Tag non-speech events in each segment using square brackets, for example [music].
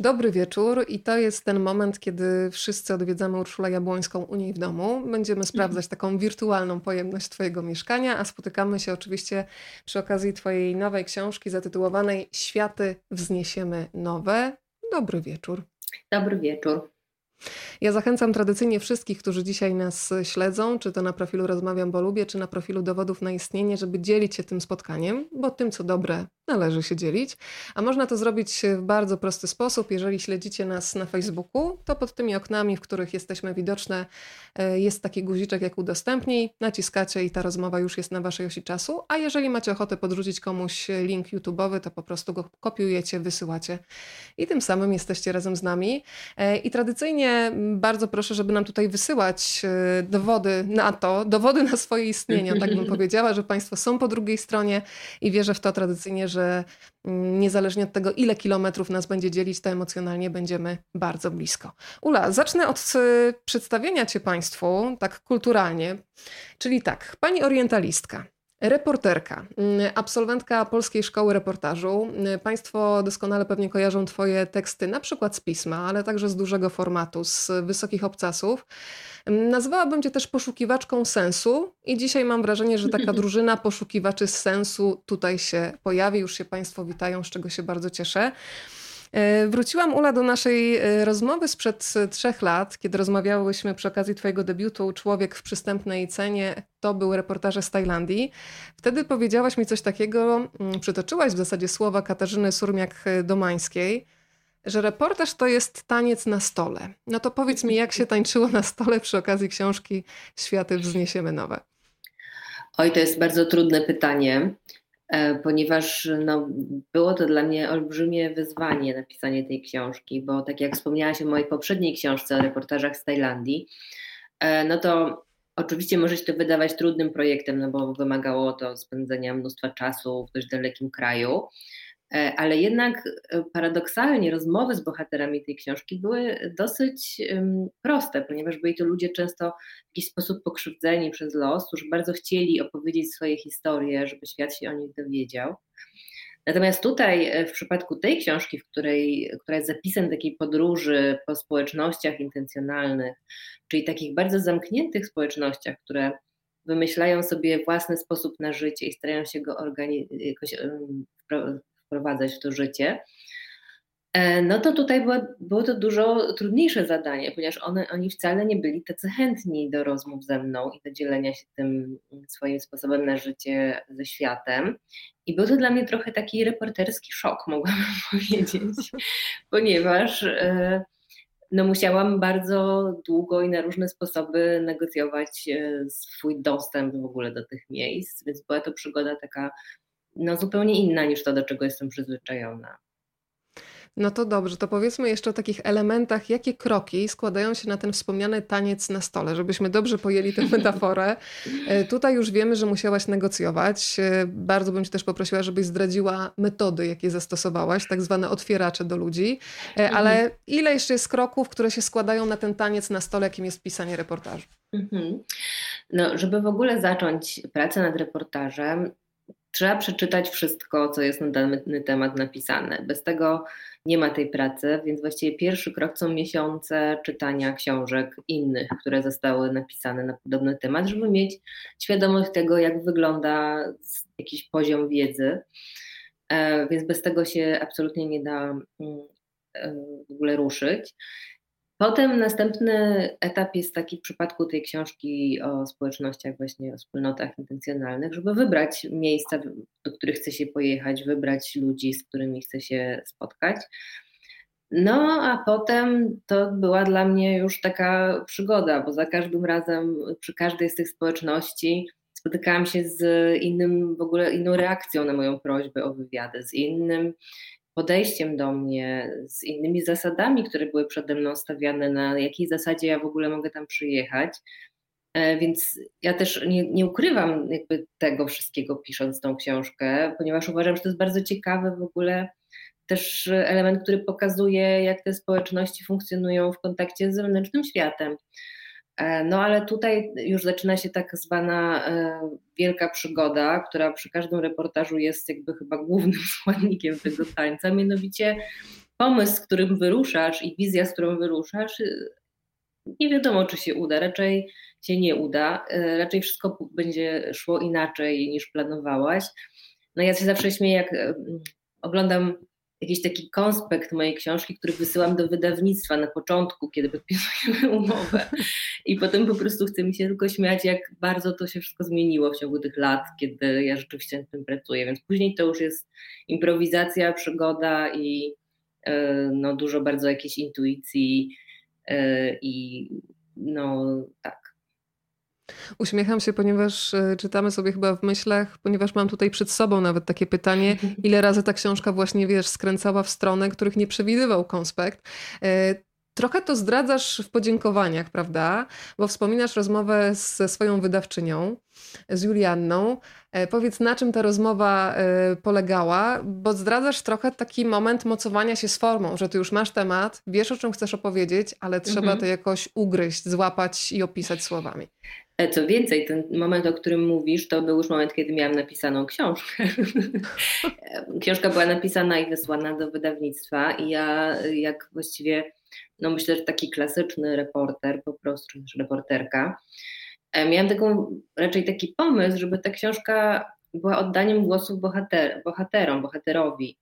Dobry wieczór i to jest ten moment, kiedy wszyscy odwiedzamy Urszulę Jabłońską u niej w domu. Będziemy sprawdzać taką wirtualną pojemność Twojego mieszkania, a spotykamy się oczywiście przy okazji Twojej nowej książki zatytułowanej Światy wzniesiemy nowe. Dobry wieczór. Dobry wieczór. Ja zachęcam tradycyjnie wszystkich, którzy dzisiaj nas śledzą, czy to na profilu Rozmawiam, bo lubię, czy na profilu Dowodów na istnienie, żeby dzielić się tym spotkaniem, bo tym, co dobre, należy się dzielić. A można to zrobić w bardzo prosty sposób. Jeżeli śledzicie nas na Facebooku, to pod tymi oknami, w których jesteśmy widoczne, e, jest taki guziczek jak udostępnij. Naciskacie i ta rozmowa już jest na waszej osi czasu. A jeżeli macie ochotę podrzucić komuś link YouTube'owy, to po prostu go kopiujecie, wysyłacie i tym samym jesteście razem z nami. E, I tradycyjnie bardzo proszę, żeby nam tutaj wysyłać e, dowody na to, dowody na swoje istnienie, tak bym [laughs] powiedziała, że Państwo są po drugiej stronie i wierzę w to tradycyjnie, że że mm, niezależnie od tego, ile kilometrów nas będzie dzielić, to emocjonalnie będziemy bardzo blisko. Ula, zacznę od y, przedstawienia Cię Państwu tak kulturalnie. Czyli tak, Pani orientalistka. Reporterka, mm, absolwentka Polskiej Szkoły Reportażu. Mm, państwo doskonale pewnie kojarzą Twoje teksty, na przykład z pisma, ale także z dużego formatu, z wysokich obcasów. Mm, nazwałabym Cię też poszukiwaczką sensu i dzisiaj mam wrażenie, że taka [laughs] drużyna poszukiwaczy sensu tutaj się pojawi. Już się Państwo witają, z czego się bardzo cieszę. E, wróciłam, Ula, do naszej e, rozmowy sprzed e, trzech lat, kiedy rozmawiałyśmy przy okazji Twojego debiutu Człowiek w przystępnej cenie. To był reportaże z Tajlandii. Wtedy powiedziałaś mi coś takiego, mm, przytoczyłaś w zasadzie słowa Katarzyny Surmiak-Domańskiej, że reportaż to jest taniec na stole. No to powiedz mi, jak się tańczyło na stole przy okazji książki Światy wzniesiemy nowe? Oj, to jest bardzo trudne pytanie. E, ponieważ no, było to dla mnie olbrzymie wyzwanie napisanie tej książki, bo tak jak wspomniałaś o mojej poprzedniej książce o reportażach z Tajlandii, e, no to oczywiście może się to wydawać trudnym projektem, no bo wymagało to spędzenia mnóstwa czasu w dość dalekim kraju, ale jednak e, paradoksalnie rozmowy z bohaterami tej książki były dosyć proste, ponieważ byli to ludzie często w jakiś sposób pokrzywdzeni przez los, którzy bardzo chcieli opowiedzieć swoje historie, żeby świat się o nich dowiedział. Natomiast tutaj, e, w przypadku tej książki, w której, która jest zapisem takiej podróży po społecznościach intencjonalnych, czyli takich bardzo zamkniętych społecznościach, które wymyślają sobie własny sposób na życie i starają się go jakoś wprowadzać w to życie, e, no to tutaj było, było to dużo trudniejsze zadanie, ponieważ one, oni wcale nie byli tacy chętni do rozmów ze mną i do dzielenia się tym swoim sposobem na życie ze światem. I był to dla mnie trochę taki reporterski szok, [laughs] mogłabym powiedzieć, ponieważ e, no musiałam bardzo długo i na różne sposoby negocjować e, swój dostęp w ogóle do tych miejsc, więc była to przygoda taka no, zupełnie inna niż to, do czego jestem przyzwyczajona. No to dobrze, to powiedzmy jeszcze o takich elementach, jakie kroki składają się na ten wspomniany taniec na stole, żebyśmy dobrze pojęli tę [laughs] metaforę. E, tutaj już wiemy, że musiałaś negocjować. E, bardzo bym Cię też poprosiła, żebyś zdradziła metody, jakie zastosowałaś, tak zwane otwieracze do ludzi. E, ale mhm. ile jeszcze jest kroków, które się składają na ten taniec na stole, jakim jest pisanie reportażu? Mhm. No, żeby w ogóle zacząć pracę nad reportażem, trzeba przeczytać wszystko, co jest na dany temat napisane. Bez tego nie ma tej pracy, więc właściwie pierwszy krok są miesiące czytania książek innych, które zostały napisane na podobny temat, żeby mieć świadomość tego, jak wygląda jakiś poziom wiedzy. E, więc bez tego się absolutnie nie da mm, e, w ogóle ruszyć. Potem następny etap jest taki w przypadku tej książki o społecznościach, właśnie o wspólnotach intencjonalnych, żeby wybrać miejsca, do których chce się pojechać, wybrać ludzi, z którymi chce się spotkać. No, a potem to była dla mnie już taka przygoda, bo za każdym razem, przy każdej z tych społeczności spotykałam się z innym, w ogóle inną reakcją na moją prośbę o wywiady, z innym podejściem do mnie, z innymi zasadami, które były przede mną stawiane, na jakiej zasadzie ja w ogóle mogę tam przyjechać. E, więc ja też nie, nie, ukrywam jakby tego wszystkiego pisząc tą książkę, ponieważ uważam, że to jest bardzo ciekawy w ogóle też element, który pokazuje, jak te społeczności funkcjonują w kontakcie z zewnętrznym światem. E, no ale tutaj już zaczyna się tak zwana e, wielka przygoda, która przy każdym reportażu jest jakby chyba głównym [laughs] składnikiem tego tańca, mianowicie pomysł, z którym wyruszasz i wizja, z którą wyruszasz, nie wiadomo, czy się uda. Raczej się nie uda. Raczej wszystko będzie szło inaczej niż planowałaś. No ja się zawsze śmieję, jak oglądam jakiś taki konspekt mojej książki, który wysyłam do wydawnictwa na początku, kiedy podpisujemy [laughs] umowę. I potem po prostu chcę mi się tylko śmiać, jak bardzo to się wszystko zmieniło w ciągu tych lat, kiedy ja rzeczywiście nad tym pracuję. Więc później to już jest improwizacja, przygoda i e, no, dużo bardzo jakiejś intuicji e, i no tak. Uśmiecham się, ponieważ e, czytamy sobie chyba w myślach, ponieważ mam tutaj przed sobą nawet takie pytanie, [laughs] ile razy ta książka właśnie, wiesz, skręcała w stronę, których nie przewidywał konspekt. E, trochę to zdradzasz w podziękowaniach, prawda? Bo wspominasz rozmowę ze swoją wydawczynią, z Julianną. E, powiedz, na czym ta rozmowa polegała, bo zdradzasz trochę taki moment mocowania się z formą, że ty już masz temat, wiesz o czym chcesz opowiedzieć, ale trzeba mhm. to jakoś ugryźć, złapać i opisać słowami. E, co więcej, ten moment, o którym mówisz, to był już moment, kiedy miałam napisaną książkę. [laughs] Książka była napisana i wysłana do wydawnictwa i ja jak właściwie, no myślę, że taki klasyczny reporter po prostu, czy reporterka, e, miałam taką, raczej taki pomysł, żeby ta książka była oddaniem głosu bohater, bohaterom, bohaterowi.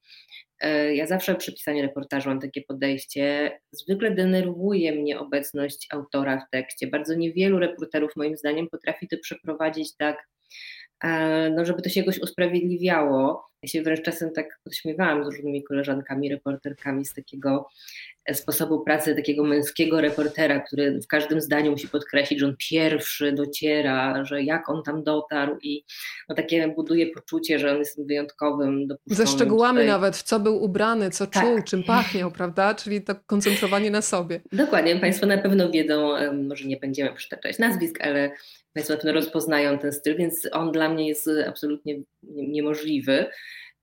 E, ja zawsze przy pisaniu reportażu mam takie podejście. Zwykle denerwuje mnie obecność autora w tekście. Bardzo niewielu reporterów, moim zdaniem, potrafi to przeprowadzić tak, e, no, żeby to się jakoś usprawiedliwiało. Ja się wręcz czasem tak podśmiewałam z różnymi koleżankami, reporterkami z takiego sposobu pracy takiego męskiego reportera, który w każdym zdaniu musi podkreślić, że on pierwszy dociera, że jak on tam dotarł i no takie buduje poczucie, że on jest wyjątkowym, Ze szczegółami tutaj. nawet, w co był ubrany, co tak. czuł, czym pachniał, prawda? Czyli to koncentrowanie na sobie. Dokładnie, Państwo na pewno wiedzą, może nie będziemy przytaczać nazwisk, ale Państwo na pewno rozpoznają ten styl, więc on dla mnie jest absolutnie niemożliwy.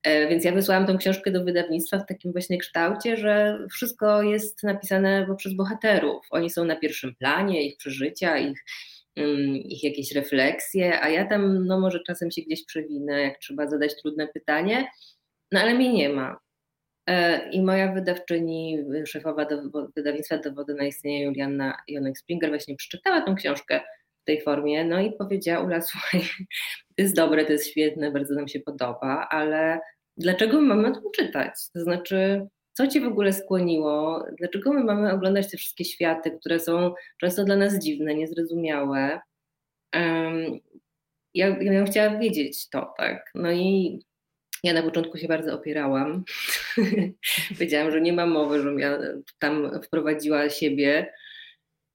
E, więc ja wysłałam tą książkę do wydawnictwa w takim właśnie kształcie, że wszystko jest napisane poprzez bohaterów. Oni są na pierwszym planie, ich przeżycia, ich, mm, ich jakieś refleksje, a ja tam no może czasem się gdzieś przewinę, jak trzeba zadać trudne pytanie, no ale mnie nie ma. E, I moja wydawczyni, szefowa do, wydawnictwa Dowody na istnienie Julianna Jonek-Springer właśnie przeczytała tą książkę w tej formie, no i powiedziała Ula, słuchaj, to jest dobre, to jest świetne, bardzo nam się podoba, ale dlaczego my mamy to czytać? To znaczy, co Cię w ogóle skłoniło? Dlaczego my mamy oglądać te wszystkie światy, które są często dla nas dziwne, niezrozumiałe? Um, ja, ja bym chciała wiedzieć to, tak. No i ja na początku się bardzo opierałam. [laughs] Powiedziałam, że nie ma mowy, żebym ja tam wprowadziła siebie,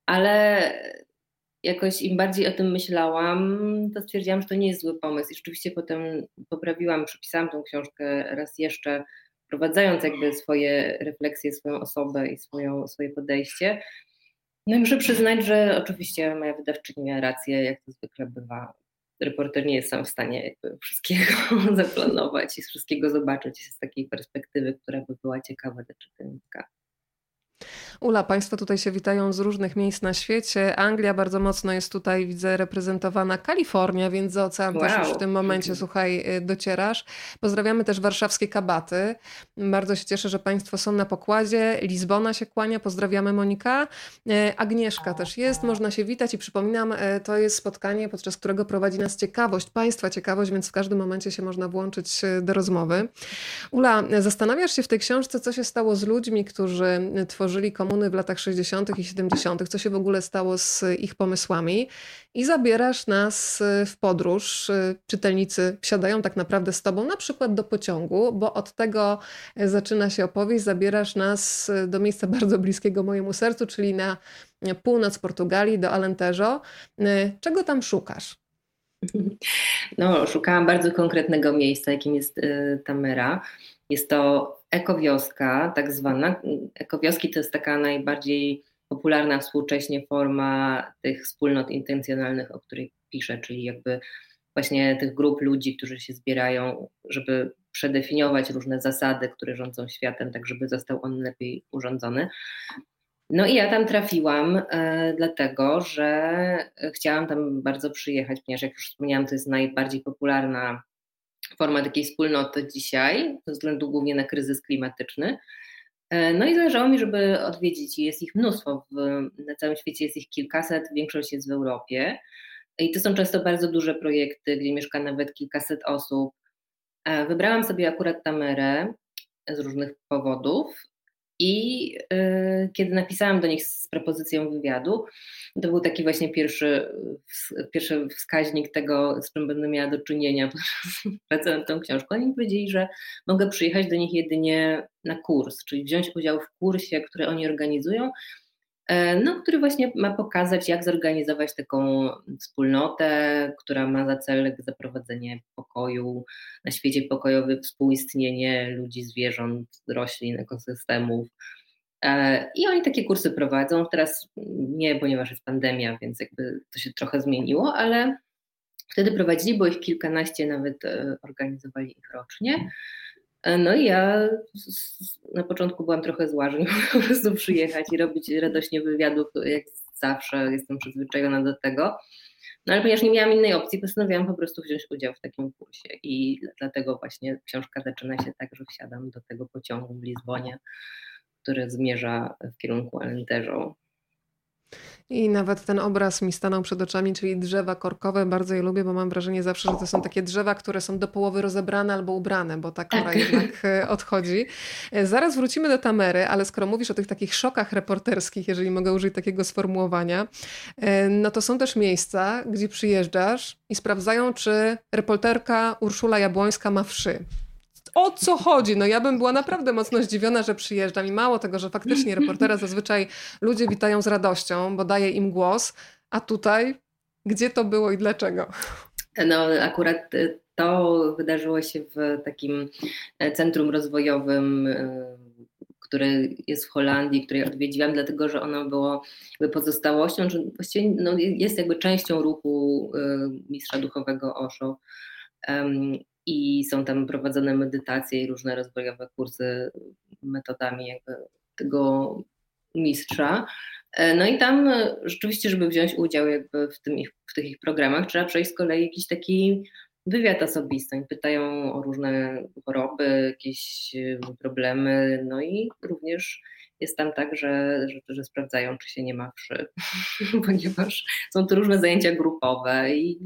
ale jakoś im bardziej o tym myślałam, to stwierdziłam, że to nie jest zły pomysł. I rzeczywiście potem poprawiłam, przepisałam tą książkę raz jeszcze, wprowadzając jakby swoje refleksje, swoją osobę i swoją, swoje podejście. No i muszę przyznać, że oczywiście moja wydawczyni miała rację, jak to zwykle bywa. Reporter nie jest sam w stanie wszystkiego [laughs] zaplanować i wszystkiego zobaczyć z takiej perspektywy, która by była ciekawa dla czytelnika. Ula, Państwo tutaj się witają z różnych miejsc na świecie. Anglia bardzo mocno jest tutaj, widzę, reprezentowana. Kalifornia, więc za ocean wow. też już w tym momencie, słuchaj, y, docierasz. Pozdrawiamy też warszawskie kabaty. Bardzo się cieszę, że Państwo są na pokładzie. Lizbona się kłania, pozdrawiamy Monika. Y, Agnieszka też jest, można się witać i przypominam, y, to jest spotkanie, podczas którego prowadzi nas ciekawość, Państwa ciekawość, więc w każdym momencie się można włączyć do rozmowy. Ula, zastanawiasz się w tej książce, co się stało z ludźmi, którzy tworzyli komunikację komuny w latach 60. i 70., co się w ogóle stało z ich pomysłami, i zabierasz nas y, w podróż. Y, czytelnicy wsiadają tak naprawdę z tobą, na przykład do pociągu, bo od tego y, zaczyna się opowieść. Zabierasz nas do miejsca [laughs] bardzo bliskiego mojemu sercu, czyli na północ Portugalii, do Alentejo. Czego tam szukasz? No, szukałam bardzo konkretnego miejsca, jakim jest Tamera. Jest to ekowioska, tak zwana. Ekowioski to jest taka najbardziej popularna współcześnie forma tych wspólnot intencjonalnych, o której piszę, czyli jakby właśnie tych grup ludzi, którzy się zbierają, żeby przedefiniować różne zasady, które rządzą światem, tak żeby został on lepiej urządzony. No i ja tam trafiłam e, dlatego, że chciałam tam bardzo przyjechać, ponieważ jak już wspomniałam, to jest najbardziej popularna forma takiej wspólnoty dzisiaj, ze względu głównie na kryzys klimatyczny. No i zależało mi, żeby odwiedzić, jest ich mnóstwo, w, na całym świecie jest ich kilkaset, większość jest w Europie. I to są często bardzo duże projekty, gdzie mieszka nawet kilkaset osób. Wybrałam sobie akurat Tamerę z różnych powodów i y, kiedy napisałam do nich z propozycją wywiadu, to był taki właśnie pierwszy, pierwszy wskaźnik tego, z czym będę miała do czynienia [laughs] pracując nad tą książką. Oni powiedzieli, że mogę przyjechać do nich jedynie na kurs, czyli wziąć udział w kursie, który oni organizują, no, który właśnie ma pokazać, jak zorganizować taką wspólnotę, która ma za cel zaprowadzenie pokoju na świecie pokojowy, współistnienie ludzi, zwierząt, roślin, ekosystemów. E, I oni takie kursy prowadzą. Teraz nie, ponieważ jest pandemia, więc jakby to się trochę zmieniło, ale wtedy prowadzili, bo ich kilkanaście nawet e, organizowali ich rocznie. E, no i ja na początku byłam trochę zła, że nie [laughs] po prostu przyjechać i robić radośnie wywiadów, jak zawsze jestem przyzwyczajona do tego. No ale ponieważ nie miałam innej opcji, postanowiłam po prostu wziąć udział w takim kursie i dlatego właśnie książka zaczyna się tak, że wsiadam do tego pociągu w Lizbonie, który zmierza w kierunku Alentejo. I nawet ten obraz mi stanął przed oczami, czyli drzewa korkowe. Bardzo je lubię, bo mam wrażenie zawsze, że to są takie drzewa, które są do połowy rozebrane albo ubrane, bo ta kora tak. jednak e, odchodzi. E, zaraz wrócimy do Tamery, ale skoro mówisz o tych takich szokach reporterskich, jeżeli mogę użyć takiego sformułowania, e, no to są też miejsca, gdzie przyjeżdżasz i sprawdzają, czy reporterka Urszula Jabłońska ma wszy o co chodzi? No ja bym była naprawdę mocno zdziwiona, że przyjeżdżam i mało tego, że faktycznie reportera zazwyczaj ludzie witają z radością, bo daje im głos, a tutaj gdzie to było i dlaczego? No akurat y, to wydarzyło się w takim e, centrum rozwojowym y, które jest w Holandii, które odwiedziłam, dlatego że ono było pozostałością, że właściwie no, jest jakby częścią ruchu y, mistrza duchowego Osho i są tam prowadzone medytacje i różne rozwojowe kursy metodami tego mistrza. E, no i tam e, rzeczywiście, żeby wziąć udział w, tym ich, w tych ich programach, trzeba przejść z kolei jakiś taki wywiad osobisty. Oni pytają o różne choroby, jakieś e, problemy, no i również jest tam tak, że, że, że sprawdzają, czy się nie ma wszy, [laughs] ponieważ są to różne zajęcia grupowe i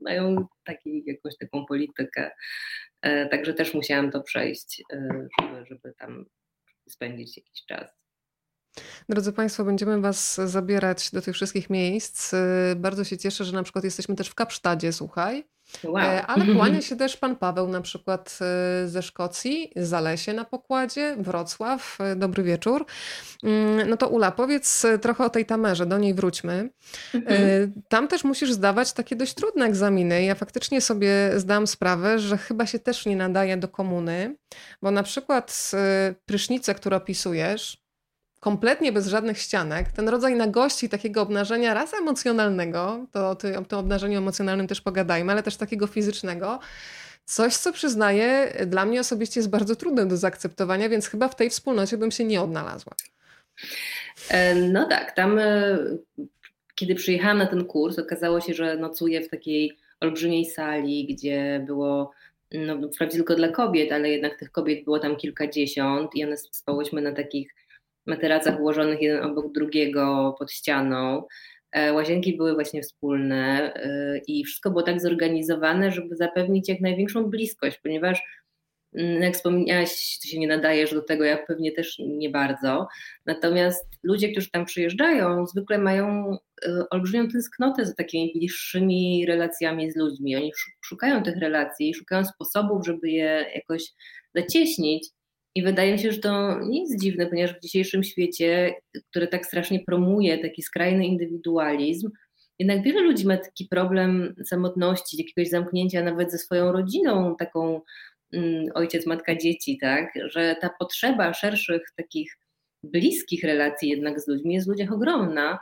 mają taki, jakąś taką politykę. E, także też musiałam to przejść, e, żeby, żeby tam spędzić jakiś czas. Drodzy Państwo, będziemy Was zabierać do tych wszystkich miejsc. E, bardzo się cieszę, że na przykład jesteśmy też w Kapsztadzie, słuchaj. Wow. E, ale kłania [laughs] się też pan Paweł na przykład e, ze Szkocji, Zalesie na pokładzie, Wrocław. E, dobry wieczór. Mm, no to Ula, powiedz trochę o tej Tamerze, do niej wróćmy. Mhm. Tam też musisz zdawać takie dość trudne egzaminy. Ja faktycznie sobie zdałam sprawę, że chyba się też nie nadaje do komuny, bo na przykład prysznice, które opisujesz, kompletnie bez żadnych ścianek, ten rodzaj nagości takiego obnażenia raz emocjonalnego, to o tym, obnażeniu emocjonalnym też pogadajmy, ale też takiego fizycznego, coś, co przyznaję, dla mnie osobiście jest bardzo trudne do zaakceptowania, więc chyba w tej wspólnocie bym się nie odnalazła. E, no tak, tam e, kiedy przyjechałam na ten kurs, okazało się, że nocuję w takiej olbrzymiej sali, gdzie było no, wprawdzie tylko dla kobiet, ale jednak tych kobiet było tam kilkadziesiąt i one spałyśmy na takich materacach ułożonych jeden obok drugiego pod ścianą. E, łazienki były właśnie wspólne e, i wszystko było tak zorganizowane, żeby zapewnić jak największą bliskość, ponieważ mm, jak wspomniałaś, ty się nie nadajesz do tego, ja pewnie też nie bardzo. Natomiast ludzie, którzy tam przyjeżdżają, zwykle mają e, olbrzymią tęsknotę za takimi bliższymi relacjami z ludźmi. Oni szukają tych relacji, szukają sposobów, żeby je jakoś zacieśnić. I wydaje mi się, że to nie jest dziwne, ponieważ w dzisiejszym świecie, który tak strasznie promuje taki skrajny indywidualizm, jednak wiele ludzi ma taki problem samotności, jakiegoś zamknięcia nawet ze swoją rodziną, taką mm, ojciec, matka, dzieci, tak, że ta potrzeba szerszych takich bliskich relacji jednak z ludźmi jest w ludziach ogromna.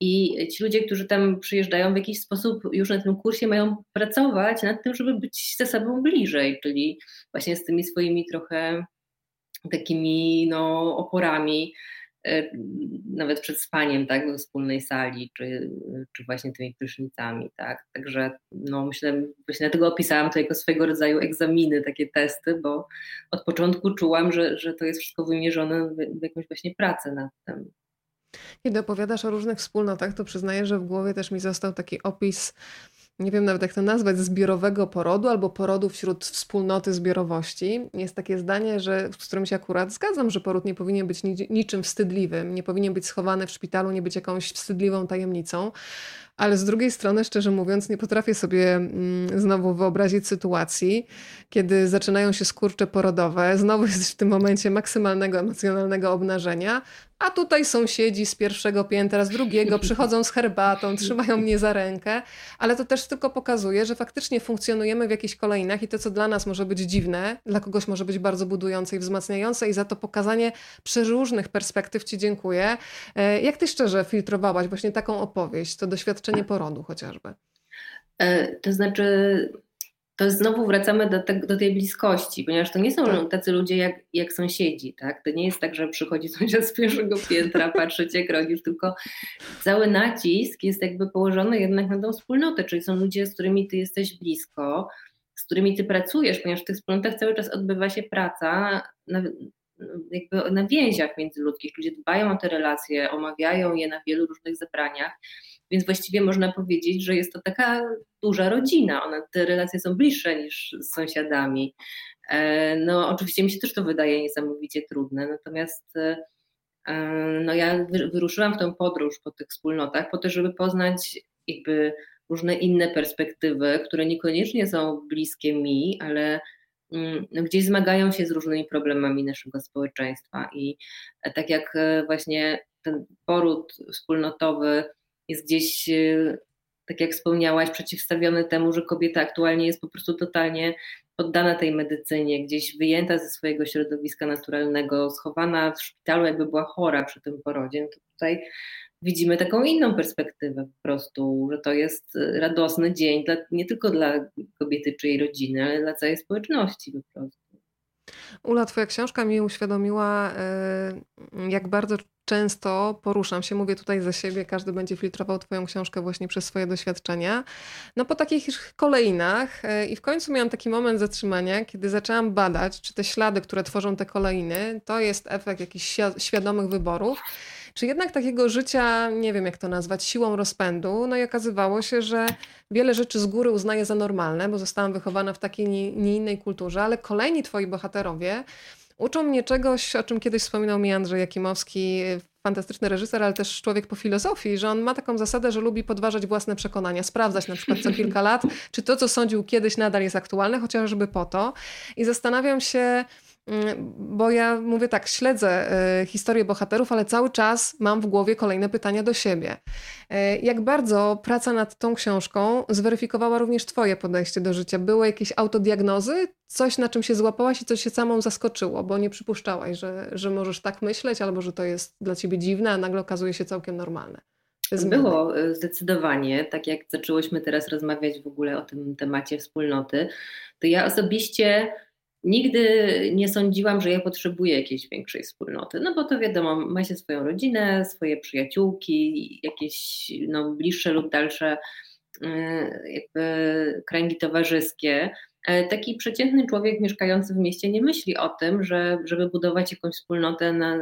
I ci ludzie, którzy tam przyjeżdżają w jakiś sposób już na tym kursie mają pracować nad tym, żeby być ze sobą bliżej, czyli właśnie z tymi swoimi trochę takimi no, oporami. e, nawet przed spaniem, tak, we wspólnej sali, czy, czy właśnie tymi prysznicami, tak. Także no myślę, właśnie dlatego opisałam to jako swego rodzaju egzaminy, takie testy, bo od początku czułam, że, że to jest wszystko wymierzone w jakąś właśnie pracę nad tym. Kiedy opowiadasz o różnych wspólnotach, to przyznaję, że w głowie też mi został taki opis nie wiem nawet jak to nazwać, zbiorowego porodu albo porodu wśród wspólnoty zbiorowości. Jest takie zdanie, że, z którym się akurat zgadzam, że poród nie powinien być niczym wstydliwym, nie powinien być schowany w szpitalu, nie być jakąś wstydliwą tajemnicą. Ale z drugiej strony, szczerze mówiąc, nie potrafię sobie mm, znowu wyobrazić sytuacji, kiedy zaczynają się skurcze porodowe, znowu [laughs] jest w tym momencie maksymalnego emocjonalnego obnażenia, a tutaj sąsiedzi z pierwszego piętra, z drugiego przychodzą z herbatą, trzymają mnie za rękę, ale to też tylko pokazuje, że faktycznie funkcjonujemy w jakichś kolejnach i to, co dla nas może być dziwne, dla kogoś może być bardzo budujące i wzmacniające i za to pokazanie przeróżnych perspektyw Ci dziękuję. E, jak Ty szczerze filtrowałaś właśnie taką opowieść, to doświadczenie porodu chociażby? E, to znaczy, to znowu wracamy do, te, do, tej bliskości, ponieważ to nie są tak. tacy ludzie jak, jak sąsiedzi, tak? To nie jest tak, że przychodzi sąsiad z pierwszego piętra, patrzy cię, krodzisz, tylko cały nacisk jest jakby położony jednak na tą wspólnotę, czyli są ludzie, z którymi ty jesteś blisko, z którymi ty pracujesz, ponieważ w tych wspólnotach cały czas odbywa się praca na, jakby na więziach międzyludzkich. Ludzie dbają o te relacje, omawiają je na wielu różnych zebraniach więc właściwie można powiedzieć, że jest to taka duża rodzina. One, te relacje są bliższe niż z sąsiadami. E, no, oczywiście mi się też to wydaje niesamowicie trudne, natomiast e, no, ja wyruszyłam w tę podróż po tych wspólnotach po to, żeby poznać jakby różne inne perspektywy, które niekoniecznie są bliskie mi, ale mm, no, gdzieś zmagają się z różnymi problemami naszego społeczeństwa. I e, tak jak właśnie ten poród wspólnotowy jest gdzieś, e, tak jak wspomniałaś, przeciwstawiony temu, że kobieta aktualnie jest po prostu totalnie poddana tej medycynie, gdzieś wyjęta ze swojego środowiska naturalnego, schowana w szpitalu, jakby była chora przy tym porodzie, no to tutaj widzimy taką inną perspektywę po prostu, że to jest radosny dzień dla, nie tylko dla kobiety czy jej rodziny, ale dla całej społeczności po prostu. Ula, Twoja książka mi uświadomiła, e, jak bardzo często poruszam się, mówię tutaj za siebie, każdy będzie filtrował Twoją książkę właśnie przez swoje doświadczenia. No po takich kolejnach e, i w końcu miałam taki moment zatrzymania, kiedy zaczęłam badać, czy te ślady, które tworzą te kolejny, to jest efekt jakichś świadomych wyborów, czy jednak takiego życia, nie wiem jak to nazwać, siłą rozpędu. No i okazywało się, że wiele rzeczy z góry uznaję za normalne, bo zostałam wychowana w takiej nie, innej kulturze, ale kolejni Twoi bohaterowie, Uczą mnie czegoś, o czym kiedyś wspominał mi Andrzej Jakimowski, fantastyczny reżyser, ale też człowiek po filozofii, że on ma taką zasadę, że lubi podważać własne przekonania, sprawdzać na przykład co [laughs] kilka lat, czy to, co sądził kiedyś, nadal jest aktualne, chociażby po to. I zastanawiam się, bo ja mówię tak, śledzę y, historię bohaterów, ale cały czas mam w głowie kolejne pytania do siebie. Y, jak bardzo praca nad tą książką zweryfikowała również Twoje podejście do życia? Były jakieś autodiagnozy? Coś, na czym się złapałaś i coś się samą zaskoczyło, bo nie przypuszczałaś, że, że możesz tak myśleć, albo że to jest dla Ciebie dziwne, a nagle okazuje się całkiem normalne. Było y, zdecydowanie, tak jak zaczęłyśmy teraz rozmawiać w ogóle o tym temacie wspólnoty, to ja osobiście Nigdy nie sądziłam, że ja potrzebuję jakiejś większej wspólnoty, no bo to wiadomo, ma się swoją rodzinę, swoje przyjaciółki, jakieś no, bliższe lub dalsze y, jakby kręgi towarzyskie. Taki przeciętny człowiek mieszkający w mieście nie myśli o tym, że, żeby budować jakąś wspólnotę na,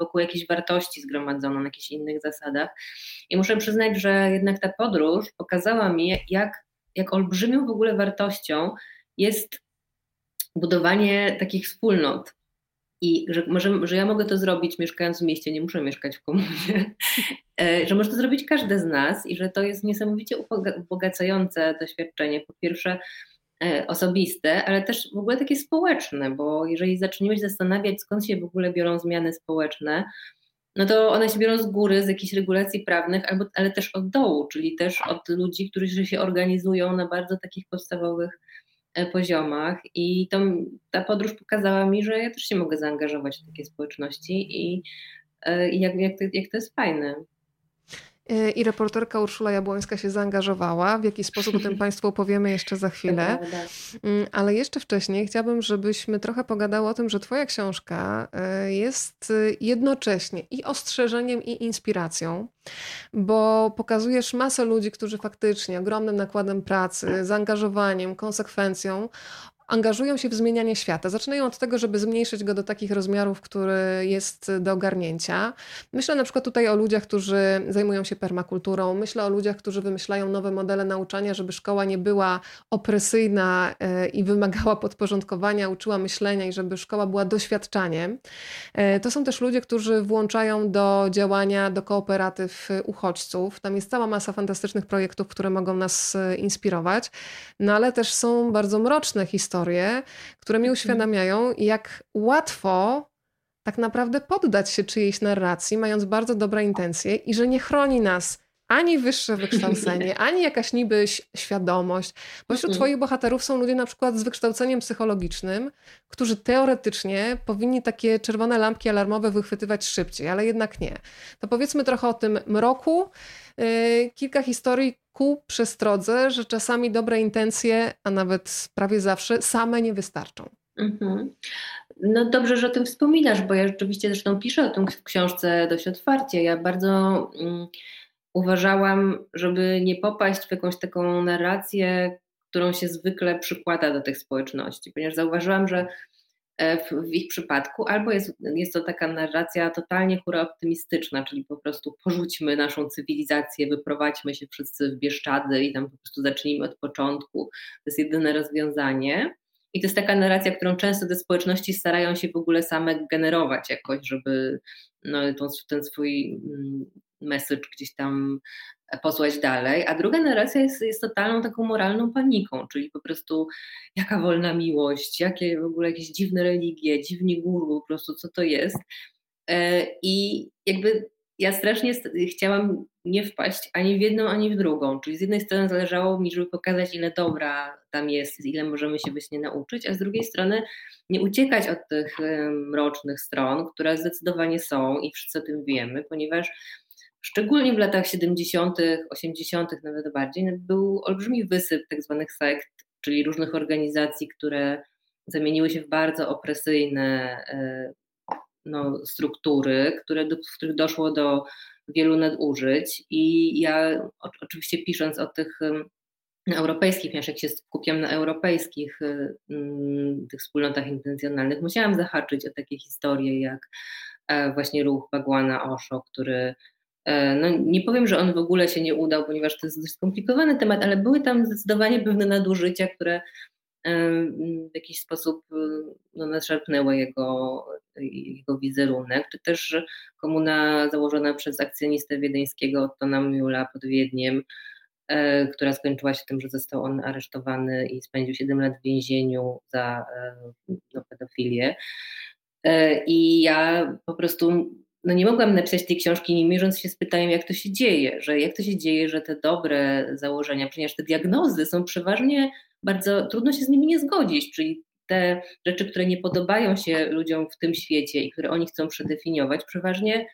wokół jakiejś wartości zgromadzoną na jakichś innych zasadach. I muszę przyznać, że jednak ta podróż pokazała mi, jak, jak olbrzymią w ogóle wartością jest budowanie takich wspólnot. I że, może, że ja mogę to zrobić mieszkając w mieście, nie muszę mieszkać w komunie, e, że może to zrobić każdy z nas i że to jest niesamowicie ubogacające doświadczenie. Po pierwsze, e, osobiste, ale też w ogóle takie społeczne, bo jeżeli zaczniemy się zastanawiać, skąd się w ogóle biorą zmiany społeczne, no to one się biorą z góry, z jakichś regulacji prawnych, albo, ale też od dołu, czyli też od ludzi, którzy się organizują na bardzo takich podstawowych poziomach i to, ta podróż pokazała mi, że ja też się mogę zaangażować w takie społeczności i, e, i jak, jak, to, jak to jest fajne. E, I reporterka Urszula Jabłońska się zaangażowała. W jaki sposób o tym [laughs] Państwu opowiemy jeszcze za chwilę. Mm, ale jeszcze wcześniej chciałabym, żebyśmy trochę pogadały o tym, że Twoja książka e, jest jednocześnie i ostrzeżeniem, i inspiracją, bo pokazujesz masę ludzi, którzy faktycznie ogromnym nakładem pracy, zaangażowaniem, konsekwencją angażują się w zmienianie świata. Zaczynają od tego, żeby zmniejszyć go do takich rozmiarów, który jest do ogarnięcia. Myślę na przykład tutaj o ludziach, którzy zajmują się permakulturą. Myślę o ludziach, którzy wymyślają nowe modele nauczania, żeby szkoła nie była opresyjna e, i wymagała podporządkowania, uczyła myślenia i żeby szkoła była doświadczaniem. E, to są też ludzie, którzy włączają do działania, do kooperatyw uchodźców. Tam jest cała masa fantastycznych projektów, które mogą nas e, inspirować, no ale też są bardzo mroczne historie, historie, które mi mhm. uświadamiają, jak łatwo tak naprawdę poddać się czyjejś narracji, mając bardzo dobre intencje i że nie chroni nas ani wyższe wykształcenie, [laughs] ani jakaś niby świadomość. Bo wśród Twoich bohaterów są ludzie na przykład z wykształceniem psychologicznym, którzy teoretycznie powinni takie czerwone lampki alarmowe wychwytywać szybciej, ale jednak nie. To powiedzmy trochę o tym mroku. Yy, kilka historii ku przestrodze, że czasami dobre intencje, a nawet prawie zawsze, same nie wystarczą. Mhm. No dobrze, że o tym wspominasz, bo ja rzeczywiście zresztą piszę o tym w książce dość otwarcie. Ja bardzo um, uważałam, żeby nie popaść w jakąś taką narrację, którą się zwykle przykłada do tych społeczności, ponieważ zauważyłam, że w, w, ich przypadku, albo jest, jest to taka narracja totalnie hura optymistyczna, czyli po prostu porzućmy naszą cywilizację, wyprowadźmy się wszyscy w Bieszczady i tam po prostu zacznijmy od początku. To jest jedyne rozwiązanie. I to jest taka narracja, którą często te społeczności starają się w ogóle same generować jakoś, żeby no, ten, ten swój mm, message gdzieś tam posłać dalej, a druga narracja jest, jest totalną taką moralną paniką, czyli po prostu jaka wolna miłość, jakie w ogóle jakieś dziwne religie, dziwni guru, po prostu co to jest. E, I jakby ja strasznie chciałam nie wpaść ani w jedną, ani w drugą. Czyli z jednej strony zależało mi, żeby pokazać, ile dobra tam jest, ile możemy się właśnie nauczyć, a z drugiej strony nie uciekać od tych mrocznych stron, które zdecydowanie są i wszyscy o tym wiemy, ponieważ szczególnie w latach 70., 80., nawet bardziej, był olbrzymi wysyp tak zwanych sekt, czyli różnych organizacji, które zamieniły się w bardzo opresyjne e, no, struktury, które, w których doszło do wielu nadużyć. I ja oczywiście pisząc o tych europejskich, ponieważ jak się skupiam na europejskich tych wspólnotach intencjonalnych, musiałam zahaczyć o takie historie jak e, właśnie ruch Bagłana Osho, który E, no, nie powiem, że on w ogóle się nie udał, ponieważ to jest dość skomplikowany temat, ale były tam zdecydowanie pewne nadużycia, które w jakiś sposób e, no, nadszarpnęły jego, jego wizerunek, czy też komuna założona przez akcjonistę wiedeńskiego Ottona Miula pod Wiedniem, e, która skończyła się tym, że został on aresztowany i spędził 7 lat w więzieniu za no, pedofilię. I ja po prostu no nie mogłam napisać tej książki nie mierząc się z pytaniem, jak to się dzieje, że jak to się dzieje, że te dobre założenia, ponieważ te diagnozy są przeważnie bardzo, trudno się z nimi nie zgodzić, czyli te rzeczy, które nie podobają się ludziom w tym świecie i które oni chcą przedefiniować, przeważnie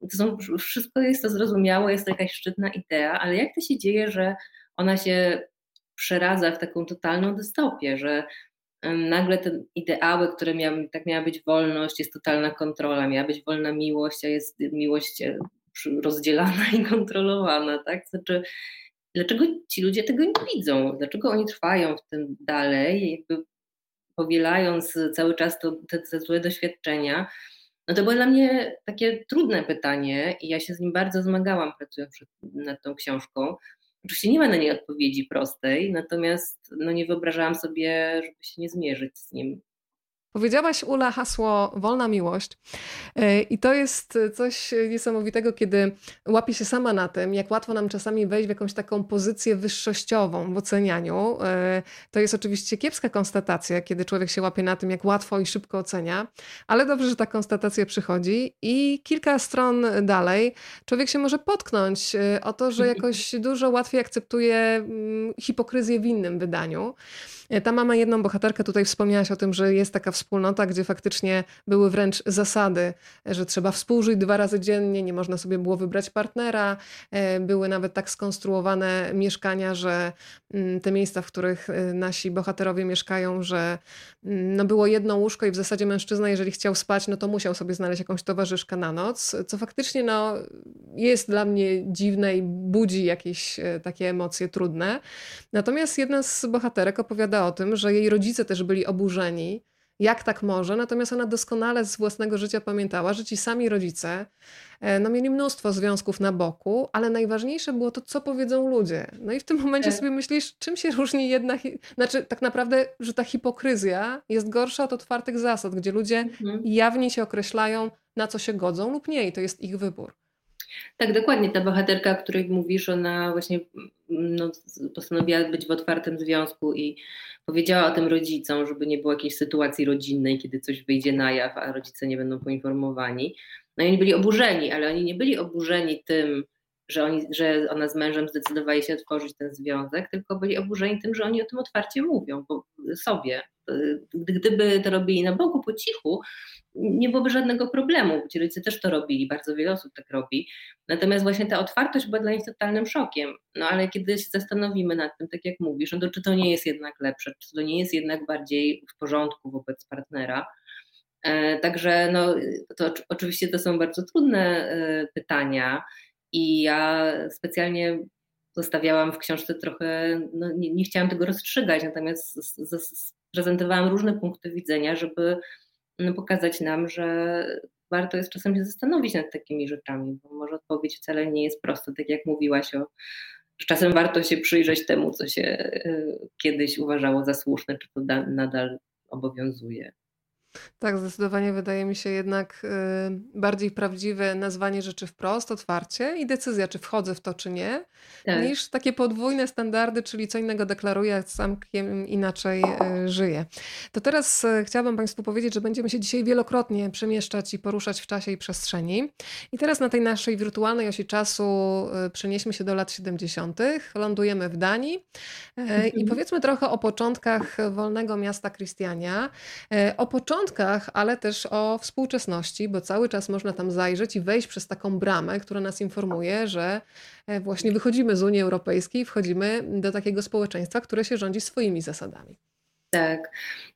to są, wszystko jest to zrozumiałe, jest to jakaś szczytna idea, ale jak to się dzieje, że ona się przeradza w taką totalną dystopię, że nagle te ideały, które miały, tak miała być wolność, jest totalna kontrola, miała być wolna miłość, a jest miłość e, rozdzielana i kontrolowana, tak? Znaczy, dlaczego ci ludzie tego nie widzą? Dlaczego oni trwają w tym dalej, jakby powielając cały czas to, te, te złe doświadczenia? No to było dla mnie takie trudne pytanie i ja się z nim bardzo zmagałam pracując nad tą książką, Oczywiście nie ma na nie odpowiedzi prostej, natomiast no nie wyobrażałam sobie, żeby się nie zmierzyć z nim. Powiedziałaś, Ula, hasło wolna miłość. E, I to jest coś niesamowitego, kiedy łapię się sama na tym, jak łatwo nam czasami wejść w jakąś taką pozycję wyższościową w ocenianiu. E, to jest oczywiście kiepska konstatacja, kiedy człowiek się łapie na tym, jak łatwo i szybko ocenia, ale dobrze, że ta konstatacja przychodzi. I kilka stron dalej człowiek się może potknąć e, o to, że jakoś [laughs] dużo łatwiej akceptuje mm, hipokryzję w innym wydaniu. E, ta mama jedną bohaterkę tutaj wspomniałaś o tym, że jest taka wspólnota, gdzie faktycznie były wręcz zasady, że trzeba współżyć dwa razy dziennie, nie można sobie było wybrać partnera. E, były nawet tak skonstruowane mieszkania, że mm, te miejsca, w których e, nasi bohaterowie mieszkają, że mm, no było jedno łóżko i w zasadzie mężczyzna, jeżeli chciał spać, no to musiał sobie znaleźć jakąś towarzyszkę na noc, co faktycznie no, jest dla mnie dziwne i budzi jakieś takie emocje trudne. Natomiast jedna z bohaterek opowiada o tym, że jej rodzice też byli oburzeni, jak tak może, natomiast ona doskonale z własnego życia pamiętała, że ci sami rodzice e, no, mieli mnóstwo związków na boku, ale najważniejsze było to, co powiedzą ludzie. No i w tym momencie tak. sobie myślisz, czym się różni jedna, znaczy tak naprawdę, że ta hipokryzja jest gorsza od otwartych zasad, gdzie ludzie mhm. jawnie się określają, na co się godzą lub nie i to jest ich wybór. Tak, dokładnie. Ta bohaterka, o której mówisz, ona właśnie no, postanowiła być w otwartym związku i powiedziała o tym rodzicom, żeby nie było jakiejś sytuacji rodzinnej, kiedy coś wyjdzie na jaw, a rodzice nie będą poinformowani. No i oni byli oburzeni, ale oni nie byli oburzeni tym, że, oni, że ona z mężem zdecydowali się otworzyć ten związek, tylko byli oburzeni tym, że oni o tym otwarcie mówią bo sobie. Gdyby to robili na boku po cichu, nie byłoby żadnego problemu. Ci rodzice też to robili, bardzo wiele osób tak robi. Natomiast właśnie ta otwartość była dla nich totalnym szokiem. No ale kiedy się zastanowimy nad tym, tak jak mówisz, no to czy to nie jest jednak lepsze, czy to nie jest jednak bardziej w porządku wobec partnera. E, także no, to oczywiście to są bardzo trudne e, pytania i ja specjalnie zostawiałam w książce trochę, no nie, nie chciałam tego rozstrzygać, natomiast prezentowałam różne punkty widzenia, żeby no, pokazać nam, że warto jest czasem się zastanowić nad takimi rzeczami, bo może odpowiedź wcale nie jest prosta, tak jak mówiłaś o że czasem warto się przyjrzeć temu, co się y, kiedyś uważało za słuszne, czy to nadal obowiązuje. Tak, zdecydowanie wydaje mi się jednak y, bardziej prawdziwe nazwanie rzeczy wprost, otwarcie i decyzja, czy wchodzę w to, czy nie, tak. niż takie podwójne standardy, czyli co innego deklaruję, a sam inaczej y, żyję. To teraz y, chciałabym Państwu powiedzieć, że będziemy się dzisiaj wielokrotnie przemieszczać i poruszać w czasie i przestrzeni. I teraz na tej naszej wirtualnej osi czasu przenieśmy się do lat 70., lądujemy w Danii i mhm. powiedzmy trochę o początkach Wolnego Miasta Christiania, o początkach początkach, ale też o współczesności, bo cały czas można tam zajrzeć i wejść przez taką bramę, która nas informuje, że e, właśnie wychodzimy z Unii Europejskiej, wchodzimy do takiego społeczeństwa, które się rządzi swoimi zasadami. Tak.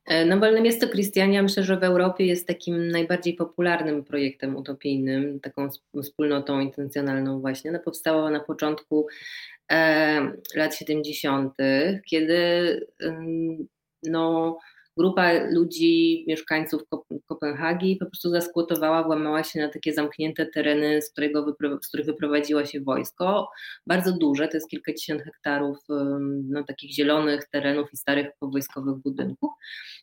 E, no Miasto Krystiania myślę, że w Europie jest takim najbardziej popularnym projektem utopijnym, taką wspólnotą intencjonalną właśnie. Ona powstała na początku e, lat 70., kiedy no, grupa ludzi, mieszkańców Kopenhagi po prostu zaskłotowała, włamała się na takie zamknięte tereny, z, którego z których wyprowadziła się wojsko. Bardzo duże, to jest kilkadziesiąt hektarów no, takich zielonych terenów i starych powojskowych budynków.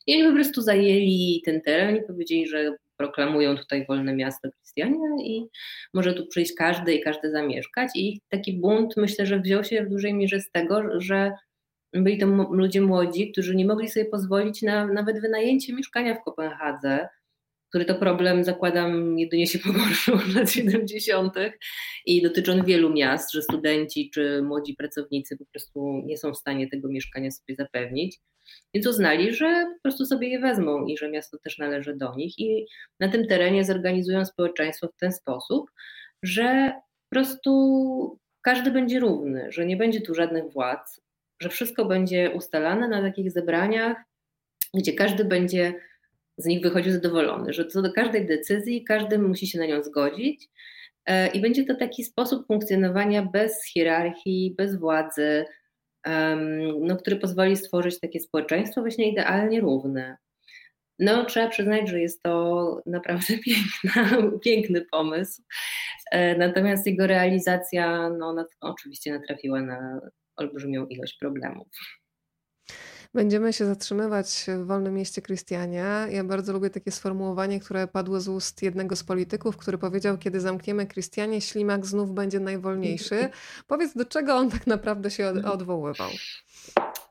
I oni po prostu zajęli ten teren i powiedzieli, że proklamują tutaj wolne miasto Krystiania i może tu przyjść każdy i każdy zamieszkać. I taki bunt myślę, że wziął się w dużej mierze z tego, że byli to ludzie młodzi, którzy nie mogli sobie pozwolić na nawet wynajęcie mieszkania w Kopenhadze, który to problem, zakładam, jedynie się pogorszył w lat 70. i dotyczy on wielu miast, że studenci czy młodzi pracownicy po prostu nie są w stanie tego mieszkania sobie zapewnić. Więc uznali, że po prostu sobie je wezmą i że miasto też należy do nich. I na tym terenie zorganizują społeczeństwo w ten sposób, że po prostu każdy będzie równy, że nie będzie tu żadnych władz, że wszystko będzie ustalane na takich zebraniach, gdzie każdy będzie z nich wychodził zadowolony, że co do każdej decyzji każdy musi się na nią zgodzić e, i będzie to taki sposób funkcjonowania bez hierarchii, bez władzy, no, który pozwoli stworzyć takie społeczeństwo właśnie idealnie równe. No, trzeba przyznać, że jest to naprawdę [laughs] piękna, piękny pomysł. E, natomiast jego realizacja, no, oczywiście natrafiła na olbrzymią ilość problemów. Będziemy się zatrzymywać w Wolnym Mieście Krystiania. Ja bardzo lubię takie sformułowanie, które padło z ust jednego z polityków, który powiedział, kiedy zamkniemy Krystianie, ślimak znów będzie najwolniejszy. [laughs] Powiedz, do czego on tak naprawdę się odwoływał?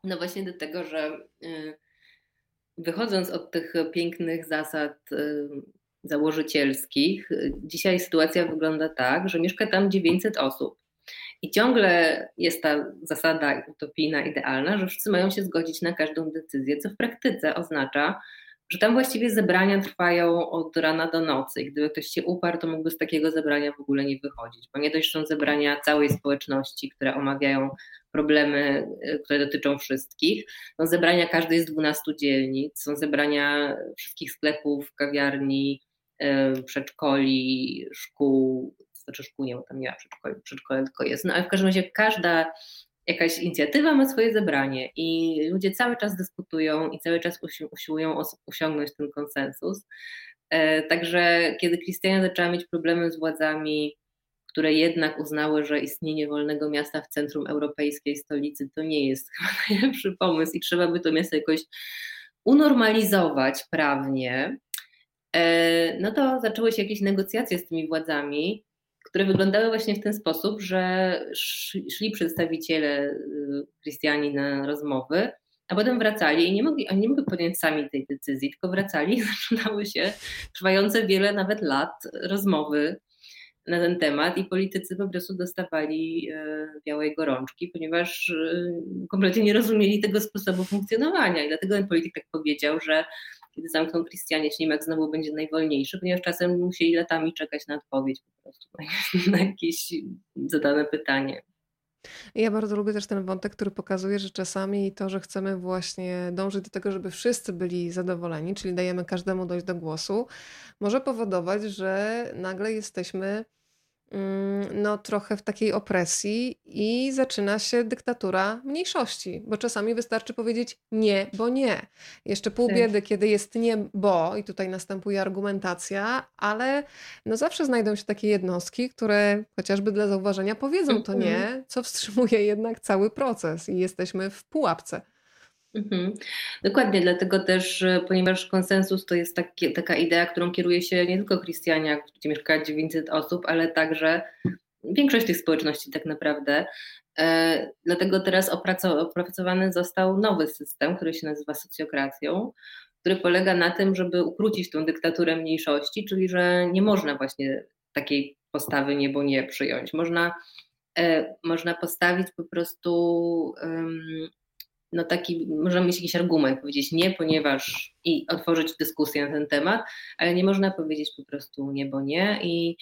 No właśnie do tego, że y, wychodząc od tych pięknych zasad y, założycielskich, dzisiaj sytuacja wygląda tak, że mieszka tam 900 osób. I ciągle jest ta zasada utopijna, idealna, że wszyscy mają się zgodzić na każdą decyzję, co w praktyce oznacza, że tam właściwie zebrania trwają od rana do nocy i gdyby ktoś się uparł, to mógłby z takiego zebrania w ogóle nie wychodzić, bo nie dość są zebrania całej społeczności, które omawiają problemy, y, które dotyczą wszystkich. Są zebrania każdej z 12 dzielnic, są zebrania wszystkich sklepów, kawiarni, y, przedszkoli, szkół, znaczy szkół bo tam nie ma przedszkoli, przedszkole tylko jest, no ale w każdym razie każda jakaś inicjatywa ma swoje zebranie i ludzie cały czas dyskutują i cały czas usiłują osiągnąć ten konsensus. E, także kiedy Krystiania zaczęła mieć problemy z władzami, które jednak uznały, że istnienie wolnego miasta w centrum europejskiej stolicy to nie jest [laughs] chyba najlepszy pomysł i trzeba by to miasto jakoś unormalizować prawnie, e, no to zaczęły się jakieś negocjacje z tymi władzami które wyglądały właśnie w ten sposób, że szli przedstawiciele Christiani y, na rozmowy, a potem wracali i nie mogli, oni nie mogli podjąć sami tej decyzji, tylko wracali i [laughs] zaczynały się trwające wiele nawet lat rozmowy na ten temat i politycy po prostu dostawali e, białej gorączki, ponieważ e, kompletnie nie rozumieli tego sposobu funkcjonowania i dlatego ten polityk tak powiedział, że kiedy zamkną Christianie, ślimak znowu będzie najwolniejszy, ponieważ czasem musieli latami czekać na odpowiedź po prostu na jakieś [laughs] zadane pytanie. Ja bardzo lubię też ten wątek, który pokazuje, że czasami to, że chcemy właśnie dążyć do tego, żeby wszyscy byli zadowoleni, czyli dajemy każdemu dojść do głosu, może powodować, że nagle jesteśmy no, trochę w takiej opresji i zaczyna się dyktatura mniejszości, bo czasami wystarczy powiedzieć nie, bo nie. Jeszcze pół tak. biedy, kiedy jest nie, bo i tutaj następuje argumentacja, ale no zawsze znajdą się takie jednostki, które chociażby dla zauważenia powiedzą to nie, co wstrzymuje jednak cały proces i jesteśmy w pułapce. Mhm. Dokładnie, dlatego też, ponieważ konsensus to jest taki, taka idea, którą kieruje się nie tylko Christiania, gdzie mieszka 900 osób, ale także większość tych społeczności tak naprawdę. E, dlatego teraz opracowany został nowy system, który się nazywa socjokracją, który polega na tym, żeby ukrócić tą dyktaturę mniejszości, czyli że nie można właśnie takiej postawy nie, bo nie przyjąć. Można, e, można postawić po prostu no taki, możemy mieć jakiś argument, powiedzieć nie, ponieważ i otworzyć dyskusję na ten temat, ale nie można powiedzieć po prostu nie, bo nie i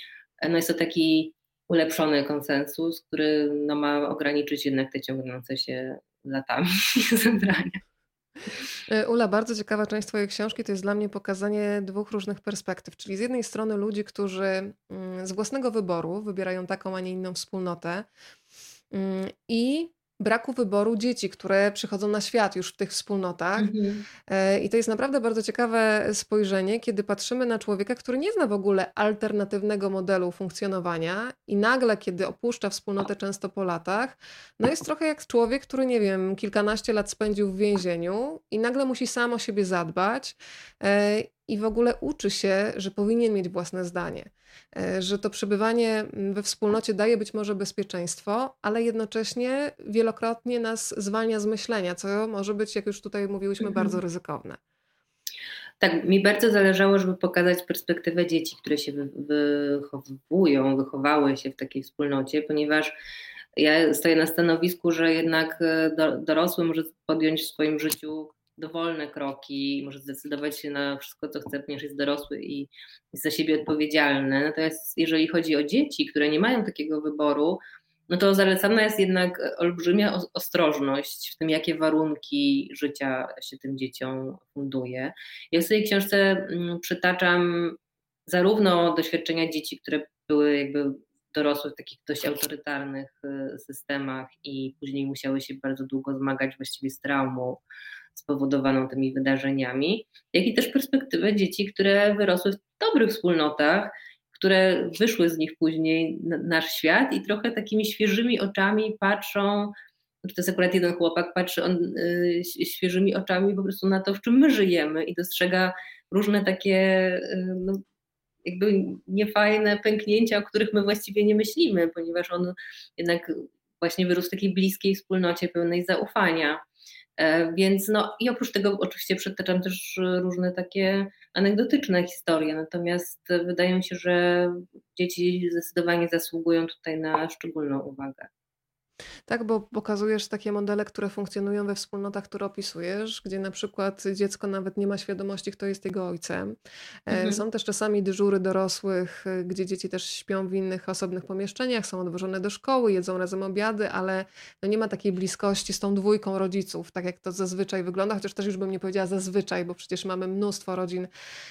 no jest to taki ulepszony konsensus, który no ma ograniczyć jednak te ciągnące się latami [laughs] zebrania. E, Ula, bardzo ciekawa część Twojej książki to jest dla mnie pokazanie dwóch różnych perspektyw. Czyli z jednej strony ludzi, którzy mm, z własnego wyboru wybierają taką, a nie inną wspólnotę mm, i braku wyboru dzieci, które przychodzą na świat już w tych wspólnotach. Mhm. E, I to jest naprawdę bardzo ciekawe spojrzenie, kiedy patrzymy na człowieka, który nie zna w ogóle alternatywnego modelu funkcjonowania i nagle, kiedy opuszcza wspólnotę często po latach, no jest trochę jak człowiek, który, nie wiem, kilkanaście lat spędził w więzieniu i nagle musi sam o siebie zadbać e, i w ogóle uczy się, że powinien mieć własne zdanie. E, że to przebywanie we wspólnocie daje być może bezpieczeństwo, ale jednocześnie wielokrotnie nas zwalnia z myślenia, co może być, jak już tutaj mówiłyśmy, mhm. bardzo ryzykowne. Tak, mi bardzo zależało, żeby pokazać perspektywę dzieci, które się wychowują, wychowały się w takiej wspólnocie, ponieważ ja stoję na stanowisku, że jednak e, dorosły może podjąć w swoim życiu dowolne kroki, może zdecydować się na wszystko, co chce, ponieważ jest dorosły i jest za siebie odpowiedzialny. Natomiast jeżeli chodzi o dzieci, które nie mają takiego wyboru, no to zalecana jest jednak olbrzymia ostrożność w tym, jakie warunki życia się tym dzieciom funduje. Ja w swojej książce mm, przytaczam zarówno doświadczenia dzieci, które były jakby dorosłe w takich dość autorytarnych y, systemach i później musiały się bardzo długo zmagać właściwie z traumą spowodowaną tymi wydarzeniami, jak i też perspektywę dzieci, które wyrosły w dobrych wspólnotach, które wyszły z nich później na nasz świat i trochę takimi świeżymi oczami patrzą, to jest akurat jeden chłopak, patrzy on y, świeżymi oczami po prostu na to, w czym my żyjemy i dostrzega różne takie y, no, jakby niefajne pęknięcia, o których my właściwie nie myślimy, ponieważ on jednak właśnie wyrósł w takiej bliskiej wspólnocie pełnej zaufania. E, więc no i oprócz tego oczywiście przytaczam też różne takie anegdotyczne historie, natomiast wydaje mi się, że dzieci zdecydowanie zasługują tutaj na szczególną uwagę. Tak, bo pokazujesz takie modele, które funkcjonują we wspólnotach, które opisujesz, gdzie na przykład dziecko nawet nie ma świadomości, kto jest jego ojcem. E, Mhm. Są też czasami dyżury dorosłych, e, gdzie dzieci też śpią w innych osobnych pomieszczeniach, są odwożone do szkoły, jedzą razem obiady, ale no nie ma takiej bliskości z tą dwójką rodziców, tak jak to zazwyczaj wygląda, chociaż też już bym nie powiedziała zazwyczaj, bo przecież mamy mnóstwo rodzin,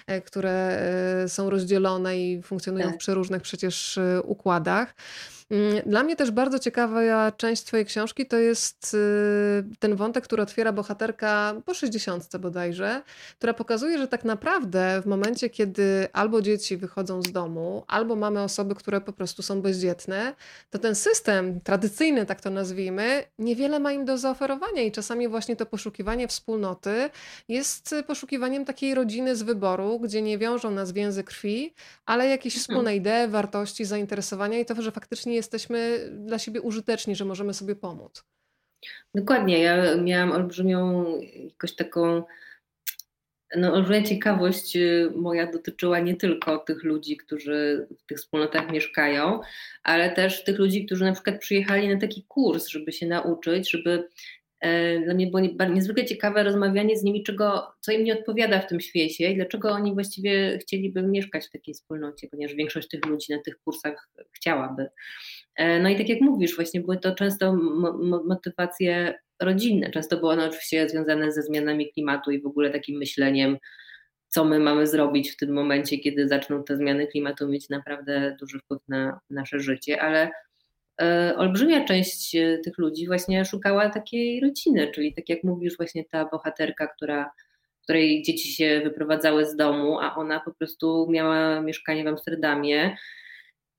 e, które są rozdzielone i funkcjonują w Tak. przeróżnych przecież układach. Mm, Dla mnie też bardzo ciekawa część Twojej książki to jest y, ten wątek, który otwiera bohaterka po 60 bodajże, która pokazuje, że tak naprawdę w momencie, kiedy albo dzieci wychodzą z domu, albo mamy osoby, które po prostu są bezdzietne, to ten system tradycyjny, tak to nazwijmy, niewiele ma im do zaoferowania i czasami właśnie to poszukiwanie wspólnoty jest poszukiwaniem takiej rodziny z wyboru, gdzie nie wiążą nas więzy krwi, ale jakieś Mhm. wspólne idee, wartości, zainteresowania i to, że faktycznie jesteśmy dla siebie użyteczni, że możemy sobie pomóc. Dokładnie, ja miałam olbrzymią jakoś taką, no olbrzymia ciekawość y, moja dotyczyła nie tylko tych ludzi, którzy w tych wspólnotach mieszkają, ale też tych ludzi, którzy na przykład przyjechali na taki kurs, żeby się nauczyć, żeby dla mnie było niezwykle ciekawe rozmawianie z nimi, czego, co im nie odpowiada w tym świecie i dlaczego oni właściwie chcieliby mieszkać w takiej wspólnocie, ponieważ większość tych ludzi na tych kursach chciałaby. E, No i tak jak mówisz, właśnie były to często mo- mo- motywacje rodzinne. Często było one oczywiście związane ze zmianami klimatu i w ogóle takim myśleniem, co my mamy zrobić w tym momencie, kiedy zaczną te zmiany klimatu mieć naprawdę duży wpływ na nasze życie, ale olbrzymia część e, tych ludzi właśnie szukała takiej rodziny, czyli tak jak mówisz, właśnie ta bohaterka, która, której dzieci się wyprowadzały z domu, a ona po prostu miała mieszkanie w Amsterdamie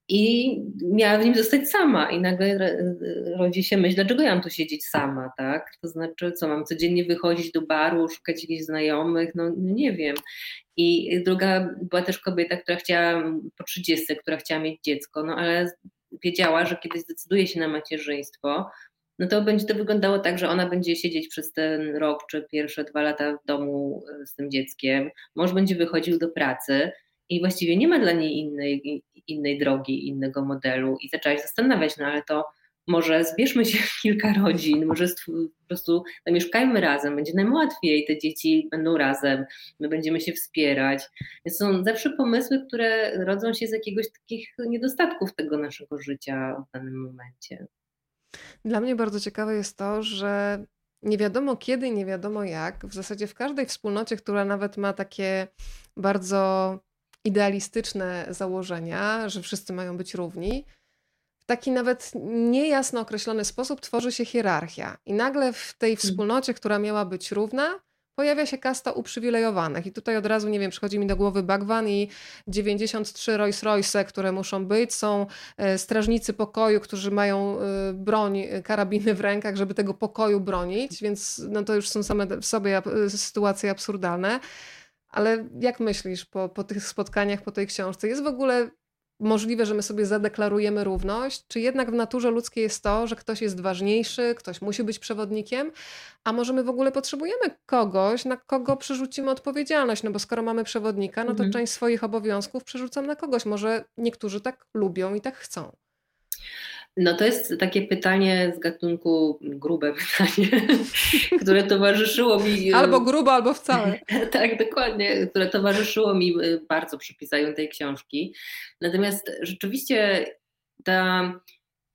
i miała w nim zostać sama i nagle e, rodzi się myśl, dlaczego ja mam tu siedzieć sama, tak? To znaczy, co mam codziennie wychodzić do baru, szukać jakichś znajomych, no nie wiem. I druga była też kobieta, która chciała po 30, która chciała mieć dziecko, no ale wiedziała, że kiedy zdecyduje się na macierzyństwo, no to będzie to wyglądało tak, że ona będzie siedzieć przez ten rok czy pierwsze dwa lata w domu e, z tym dzieckiem, mąż będzie wychodził do pracy i właściwie nie ma dla niej innej, innej drogi, innego modelu i zaczęła się zastanawiać, no ale to może zbierzmy się w kilka rodzin, może po prostu zamieszkajmy razem, będzie nam łatwiej, te dzieci będą razem, my będziemy się wspierać. Więc są zawsze pomysły, które rodzą się z jakiegoś takich niedostatków tego naszego życia w danym momencie. Dla mnie bardzo ciekawe jest to, że nie wiadomo kiedy, nie wiadomo jak, w zasadzie w każdej wspólnocie, która nawet ma takie bardzo idealistyczne założenia, że wszyscy mają być równi, w taki nawet niejasno określony sposób tworzy się hierarchia. I nagle w tej wspólnocie, która miała być równa, pojawia się kasta uprzywilejowanych. I tutaj od razu, nie wiem, przychodzi mi do głowy Bagwan i 93 Rolls Royce, które muszą być. Są e, strażnicy pokoju, którzy mają e, broń, e, karabiny w rękach, żeby tego pokoju bronić, więc no to już są same w sobie sytuacje absurdalne. Ale jak myślisz po, po tych spotkaniach, po tej książce, jest w ogóle możliwe, że my sobie zadeklarujemy równość? Czy jednak w naturze ludzkiej jest to, że ktoś jest ważniejszy, ktoś musi być przewodnikiem, a może my w ogóle potrzebujemy kogoś, na kogo przerzucimy odpowiedzialność? No bo skoro mamy przewodnika, no to Mhm. część swoich obowiązków przerzucam na kogoś. Może niektórzy tak lubią i tak chcą. No to jest takie pytanie z gatunku, grube [laughs] pytanie, które towarzyszyło mi. Albo grubo, albo wcale. [laughs] Tak, dokładnie, które towarzyszyło mi y, bardzo przy pisaniu tej książki. Natomiast rzeczywiście ta,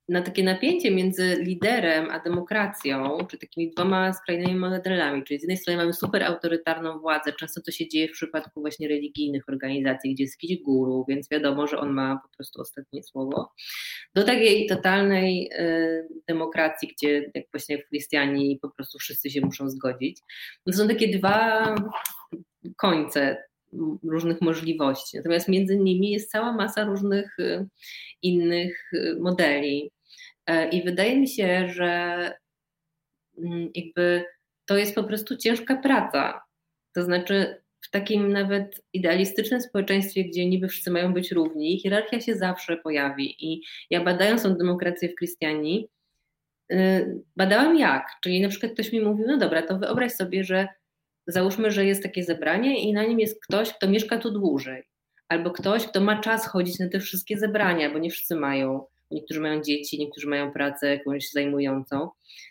na takie napięcie między liderem a demokracją, czy takimi dwoma skrajnymi modelami, czyli z jednej strony mamy super autorytarną władzę, często to się dzieje w przypadku właśnie religijnych organizacji, gdzie jest jakiś guru, więc wiadomo, że on ma po prostu ostatnie słowo, do takiej totalnej y, demokracji, gdzie jak właśnie w Chrystianii po prostu wszyscy się muszą zgodzić. To są takie dwa końce różnych możliwości. Natomiast między nimi jest cała masa różnych y, innych y, modeli. E, I wydaje mi się, że mm, jakby to jest po prostu ciężka praca. To znaczy, w takim nawet idealistycznym społeczeństwie, gdzie niby wszyscy mają być równi, hierarchia się zawsze pojawi. I ja badając tą demokrację w Chrystianii, y, badałam jak. Czyli na przykład ktoś mi mówił, no dobra, to wyobraź sobie, że załóżmy, że jest takie zebranie i na nim jest ktoś, kto mieszka tu dłużej. Albo ktoś, kto ma czas chodzić na te wszystkie zebrania, bo nie wszyscy mają niektórzy mają dzieci, niektórzy mają pracę jakąś zajmującą,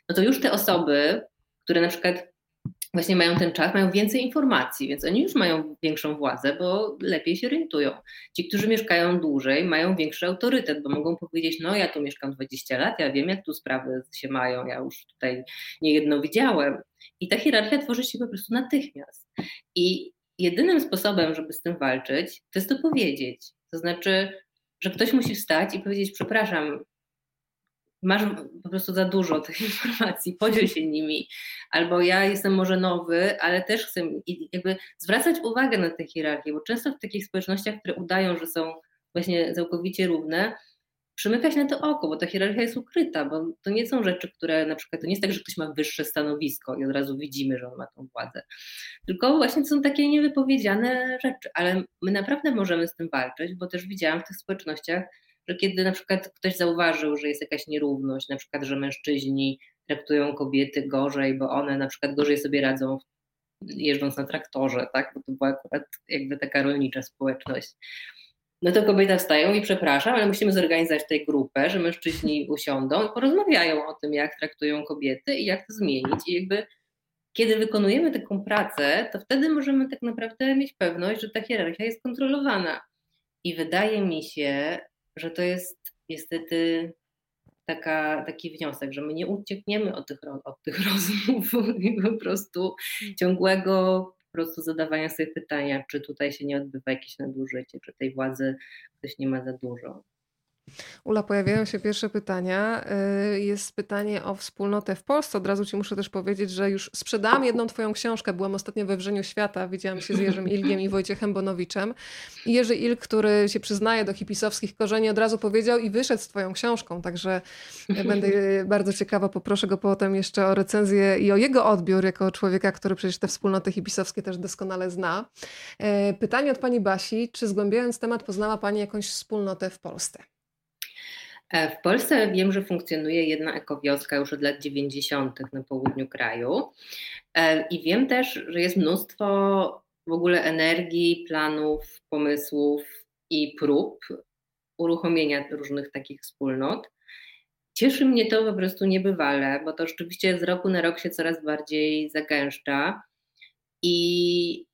no to już te osoby, które na przykład właśnie mają ten czas, mają więcej informacji, więc oni już mają większą władzę, bo lepiej się orientują. Ci, którzy mieszkają dłużej, mają większy autorytet, bo mogą powiedzieć: No, ja tu mieszkam 20 lat, ja wiem, jak tu sprawy się mają, ja już tutaj niejedno widziałem. I ta hierarchia tworzy się po prostu natychmiast. I jedynym sposobem, żeby z tym walczyć, to jest to powiedzieć. To znaczy, że ktoś musi wstać i powiedzieć: Przepraszam, masz po prostu za dużo tych [laughs] informacji, podziel się nimi. Albo ja jestem może nowy, ale też chcę jakby zwracać uwagę na tę hierarchię, bo często w takich społecznościach, które udają, że są właśnie całkowicie równe, przymyka się na to oko, bo ta hierarchia jest ukryta, bo to nie są rzeczy, które na przykład, to nie jest tak, że ktoś ma wyższe stanowisko i od razu widzimy, że on ma tą władzę, tylko właśnie to są takie niewypowiedziane rzeczy, ale my naprawdę możemy z tym walczyć, bo też widziałam w tych społecznościach, że kiedy na przykład ktoś zauważył, że jest jakaś nierówność, na przykład, że mężczyźni traktują kobiety gorzej, bo one na przykład gorzej sobie radzą jeżdżąc na traktorze, tak? Bo to była akurat jakby taka rolnicza społeczność. No to kobiety wstają i przepraszam, ale musimy zorganizować tutaj grupę, że mężczyźni usiądą i porozmawiają o tym, jak traktują kobiety i jak to zmienić. I jakby kiedy wykonujemy taką pracę, to wtedy możemy tak naprawdę mieć pewność, że ta hierarchia jest kontrolowana. I wydaje mi się, że to jest niestety taka, taki wniosek, że my nie uciekniemy od tych, od tych [laughs] rozmów i po prostu ciągłego prostu zadawania sobie pytania, czy tutaj się nie odbywa jakieś nadużycie, czy tej władzy ktoś nie ma za dużo. Ula, pojawiają się pierwsze pytania. Y, jest pytanie o wspólnotę w Polsce. Od razu Ci muszę też powiedzieć, że już sprzedałam jedną Twoją książkę. Byłam ostatnio we Wrzeniu Świata. Widziałam się z Jerzym [laughs] Ilgiem i Wojciechem Bonowiczem. I Jerzy Ilg, który się przyznaje do hipisowskich korzeni, od razu powiedział i wyszedł z Twoją książką. Także będę bardzo ciekawa. Poproszę go potem jeszcze o recenzję i o jego odbiór jako człowieka, który przecież te wspólnoty hipisowskie też doskonale zna. Y, pytanie od Pani Basi. Czy zgłębiając temat poznała Pani jakąś wspólnotę w Polsce? E, w Polsce wiem, że funkcjonuje jedna ekowioska już od lat 90. na południu kraju. E, I wiem też, że jest mnóstwo w ogóle energii, planów, pomysłów i prób uruchomienia różnych takich wspólnot. Cieszy mnie to po prostu niebywale, bo to rzeczywiście z roku na rok się coraz bardziej zagęszcza. I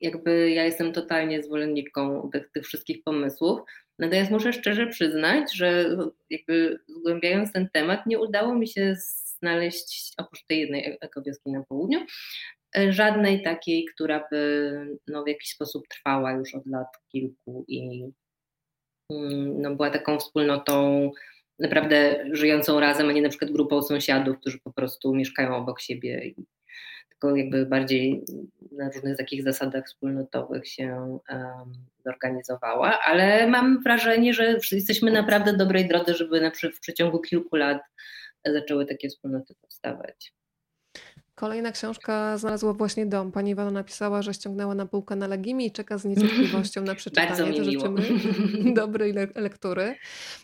jakby ja jestem totalnie zwolenniczką tych, tych wszystkich pomysłów. Natomiast muszę szczerze przyznać, że jakby zgłębiając ten temat, nie udało mi się znaleźć, oprócz tej jednej ekowioski na południu, żadnej takiej, która by no, w jakiś sposób trwała już od lat kilku i mm, no, była taką wspólnotą naprawdę żyjącą razem, a nie na przykład grupą sąsiadów, którzy po prostu mieszkają obok siebie i tylko jakby bardziej na różnych takich zasadach wspólnotowych się um, zorganizowała, ale mam wrażenie, że jesteśmy naprawdę dobrej drodze, żeby na, w przeciągu kilku lat zaczęły takie wspólnoty powstawać. Kolejna książka znalazła właśnie dom. Pani Iwona napisała, że ściągnęła na półkę na Legimi i czeka z niecierpliwością na [laughs] przeczytanie. Bardzo mi to życzymy [laughs] dobrej le lektury.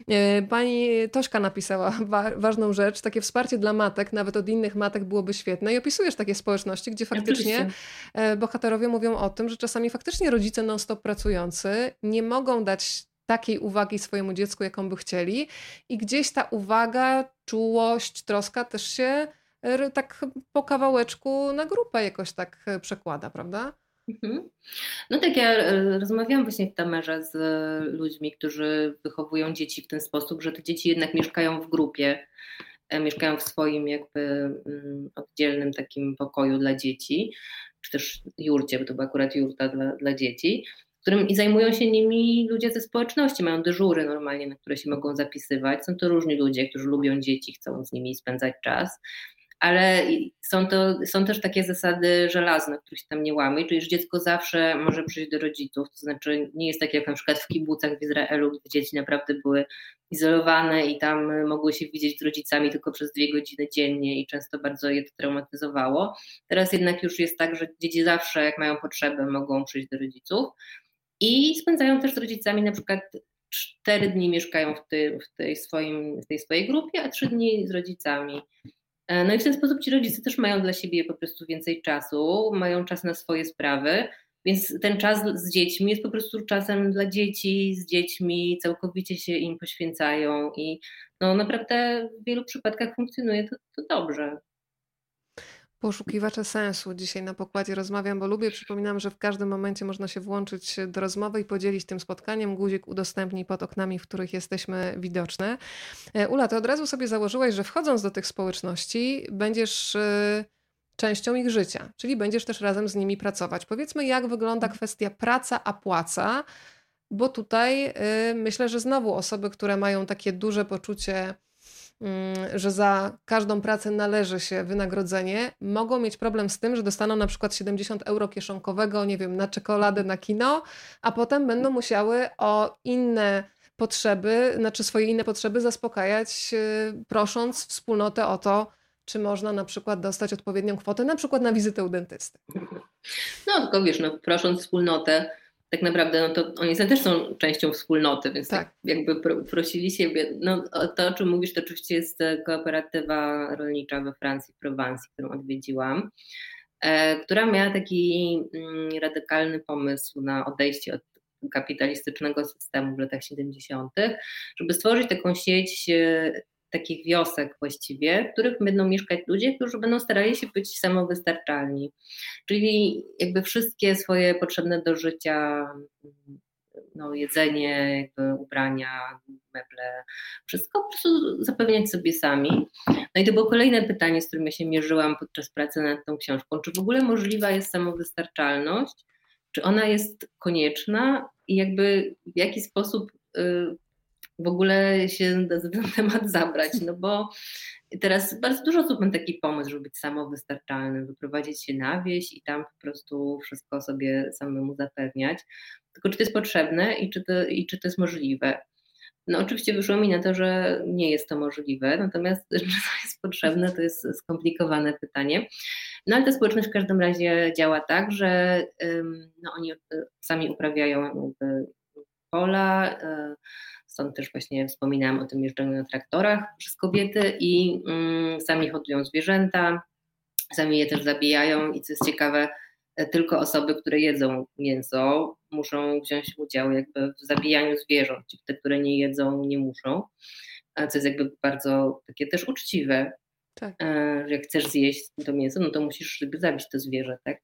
E, pani Tośka napisała wa ważną rzecz, takie wsparcie dla matek, nawet od innych matek byłoby świetne. I opisujesz takie społeczności, gdzie faktycznie Oczywiście. E, bohaterowie mówią o tym, że czasami faktycznie rodzice non-stop pracujący nie mogą dać takiej uwagi swojemu dziecku, jaką by chcieli i gdzieś ta uwaga, czułość, troska też się tak po kawałeczku na grupę jakoś tak e, przekłada, prawda? Mhm. No tak, ja e, rozmawiałam właśnie w Tamerze z ludźmi, którzy wychowują dzieci w ten sposób, że te dzieci jednak mieszkają w grupie, e, mieszkają w swoim jakby mm, oddzielnym takim pokoju dla dzieci, czy też jurcie, bo to była akurat jurta dla, dla dzieci, którym i zajmują się nimi ludzie ze społeczności, mają dyżury normalnie, na które się mogą zapisywać. Są to różni ludzie, którzy lubią dzieci, chcą z nimi spędzać czas ale są, to, są też takie zasady żelazne, których się tam nie łamie, czyli że dziecko zawsze może przyjść do rodziców, to znaczy nie jest tak jak na przykład w kibucach w Izraelu, gdzie dzieci naprawdę były izolowane i tam mogły się widzieć z rodzicami tylko przez dwie godziny dziennie i często bardzo je to traumatyzowało. Teraz jednak już jest tak, że dzieci zawsze jak mają potrzebę mogą przyjść do rodziców i spędzają też z rodzicami na przykład cztery dni mieszkają w, ty, w, tej swoim, w tej swojej grupie, a trzy dni z rodzicami. E, no i w ten sposób ci rodzice też mają dla siebie po prostu więcej czasu, mają czas na swoje sprawy. Więc ten czas z dziećmi jest po prostu czasem dla dzieci, z dziećmi, całkowicie się im poświęcają i no naprawdę w wielu przypadkach funkcjonuje to, to dobrze. Poszukiwacze sensu. Dzisiaj na pokładzie rozmawiam, bo lubię. Przypominam, że w każdym momencie można się włączyć do rozmowy i podzielić tym spotkaniem. Guzik udostępnij pod oknami, w których jesteśmy widoczne. E, Ula, ty od razu sobie założyłaś, że wchodząc do tych społeczności, będziesz e, częścią ich życia, czyli będziesz też razem z nimi pracować. Powiedzmy, jak wygląda kwestia praca a płaca, bo tutaj e, myślę, że znowu osoby, które mają takie duże poczucie że za każdą pracę należy się wynagrodzenie, mogą mieć problem z tym, że dostaną na przykład 70 euro kieszonkowego, nie wiem, na czekoladę, na kino, a potem będą musiały o inne potrzeby, znaczy swoje inne potrzeby zaspokajać, y, prosząc wspólnotę o to, czy można na przykład dostać odpowiednią kwotę, na przykład na wizytę u dentysty. No, tylko wiesz, no, prosząc wspólnotę, tak naprawdę no to oni też są częścią wspólnoty, więc tak. tak jakby prosili siebie. No, to, o czym mówisz, to oczywiście jest e, kooperatywa rolnicza we Francji, w Prowansji, którą odwiedziłam, e, która miała taki mm, radykalny pomysł na odejście od kapitalistycznego systemu w latach 70., żeby stworzyć taką sieć e, takich wiosek właściwie, w których będą mieszkać ludzie, którzy będą starali się być samowystarczalni. Czyli jakby wszystkie swoje potrzebne do życia no, jedzenie, jakby ubrania, meble, wszystko po prostu zapewniać sobie sami. No i to było kolejne pytanie, z którym ja się mierzyłam podczas pracy nad tą książką. Czy w ogóle możliwa jest samowystarczalność? Czy ona jest konieczna? I jakby w jaki sposób y, w ogóle się na ten temat zabrać, no bo teraz bardzo dużo osób ma taki pomysł, żeby być samowystarczalnym, wyprowadzić się na wieś i tam po prostu wszystko sobie samemu zapewniać. Tylko czy to jest potrzebne i czy to, i czy to jest możliwe? No oczywiście wyszło mi na to, że nie jest to możliwe, natomiast czy to jest potrzebne, to jest skomplikowane pytanie. No ale ta społeczność w każdym razie działa tak, że no, oni sami uprawiają pola, e, Stąd też właśnie wspominałam o tym jeżdżeniu na traktorach przez kobiety i mm, sami hodują zwierzęta, sami je też zabijają i co jest ciekawe, e, tylko osoby, które jedzą mięso, muszą wziąć udział jakby w zabijaniu zwierząt, te, które nie jedzą, nie muszą, co jest jakby bardzo takie też uczciwe. Tak. E, że jak chcesz zjeść to mięso, no to musisz jakby zabić to zwierzę, tak?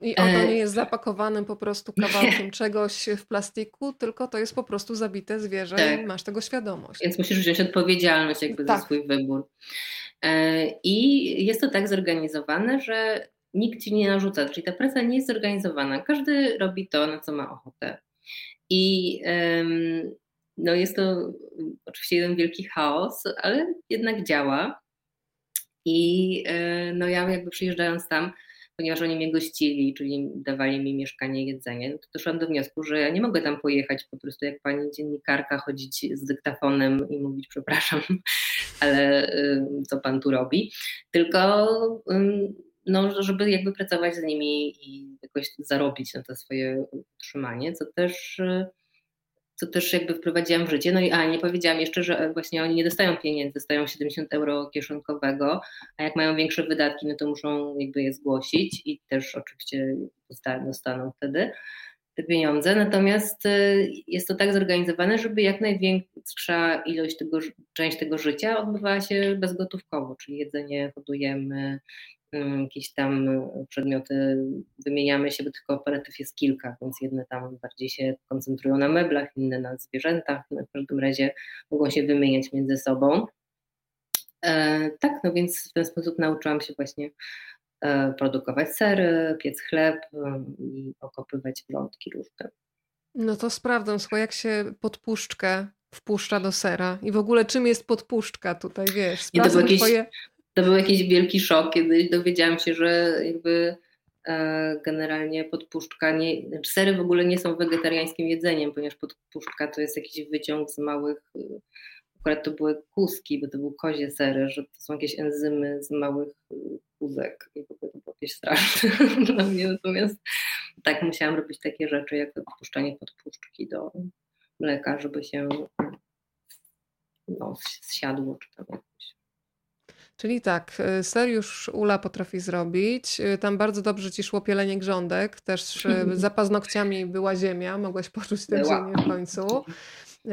I ono e, nie jest zapakowanym po prostu kawałkiem czegoś w plastiku, tylko to jest po prostu zabite zwierzę tak. i masz tego świadomość. Więc musisz wziąć odpowiedzialność jakby tak. za swój wybór. E, I jest to tak zorganizowane, że nikt ci nie narzuca, czyli ta praca nie jest zorganizowana. Każdy robi to, na co ma ochotę. I no jest to oczywiście jeden wielki chaos, ale jednak działa. I e, no ja jakby przyjeżdżając tam, ponieważ oni mnie gościli, czyli dawali mi mieszkanie, jedzenie, no to doszłam do wniosku, że ja nie mogę tam pojechać po prostu jak pani dziennikarka, chodzić z dyktafonem i mówić przepraszam, [laughs] ale co pan tu robi, tylko no, żeby jakby pracować z nimi i jakoś zarobić na to swoje utrzymanie, co też co też jakby wprowadziłam w życie. No i a, nie powiedziałam jeszcze, że właśnie oni nie dostają pieniędzy, dostają 70 euro kieszonkowego, a jak mają większe wydatki, no to muszą jakby je zgłosić i też oczywiście dostaną wtedy te pieniądze. Natomiast y, jest to tak zorganizowane, żeby jak największa ilość tego, część tego życia odbywała się bezgotówkowo, czyli jedzenie hodujemy, jakieś tam przedmioty wymieniamy się, bo tych kooperatyw jest kilka, więc jedne tam bardziej się koncentrują na meblach, inne na zwierzętach, no w każdym razie mogą się wymieniać między sobą. E, tak, no więc w ten sposób nauczyłam się właśnie e, produkować sery, piec chleb e, i okopywać wrzątki różne. No to sprawdzam, słuchaj, jak się podpuszczkę wpuszcza do sera i w ogóle czym jest podpuszczka tutaj, wiesz, sprawdzam Nie, to twoje to był jakiś wielki szok, kiedy dowiedziałam się, że jakby e, generalnie podpuszczka, nie, znaczy sery w ogóle nie są wegetariańskim jedzeniem, ponieważ podpuszczka to jest jakiś wyciąg z małych, akurat to były kuski, bo to był kozie sery, że to są jakieś enzymy z małych kuzek i w ogóle to było jakieś straszne dla [laughs] mnie, natomiast tak musiałam robić takie rzeczy, jak podpuszczanie podpuszczki do mleka, żeby się no, zsiadło czy tam jakoś. Czyli tak, y, ser już Ula potrafi zrobić. Y, tam bardzo dobrze ci szło pielenie grządek. Też [laughs] za paznokciami była ziemia. Mogłaś poczuć tę ziemię w końcu. Yy,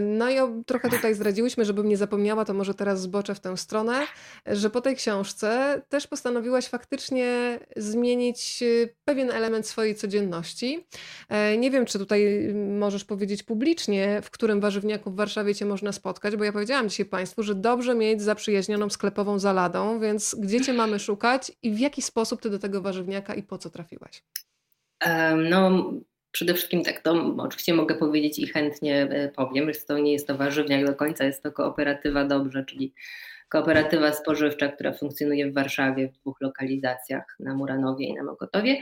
no i trochę tutaj zdradziłyśmy, żebym nie zapomniała, to może teraz zboczę w tę stronę, że po tej książce też postanowiłaś faktycznie zmienić yy, pewien element swojej codzienności. Yy, nie wiem, czy tutaj możesz powiedzieć publicznie, w którym warzywniaku w Warszawie cię można spotkać, bo ja powiedziałam dzisiaj Państwu, że dobrze mieć zaprzyjaźnioną sklepową zaladą, więc gdzie cię mamy szukać i w jaki sposób ty do tego warzywniaka i po co trafiłaś? No, Przede wszystkim tak, to oczywiście mogę powiedzieć i chętnie e, powiem, że to nie jest to warzywniak do końca, jest to kooperatywa Dobrze, czyli kooperatywa spożywcza, która funkcjonuje w Warszawie w dwóch lokalizacjach, na Muranowie i na Mokotowie.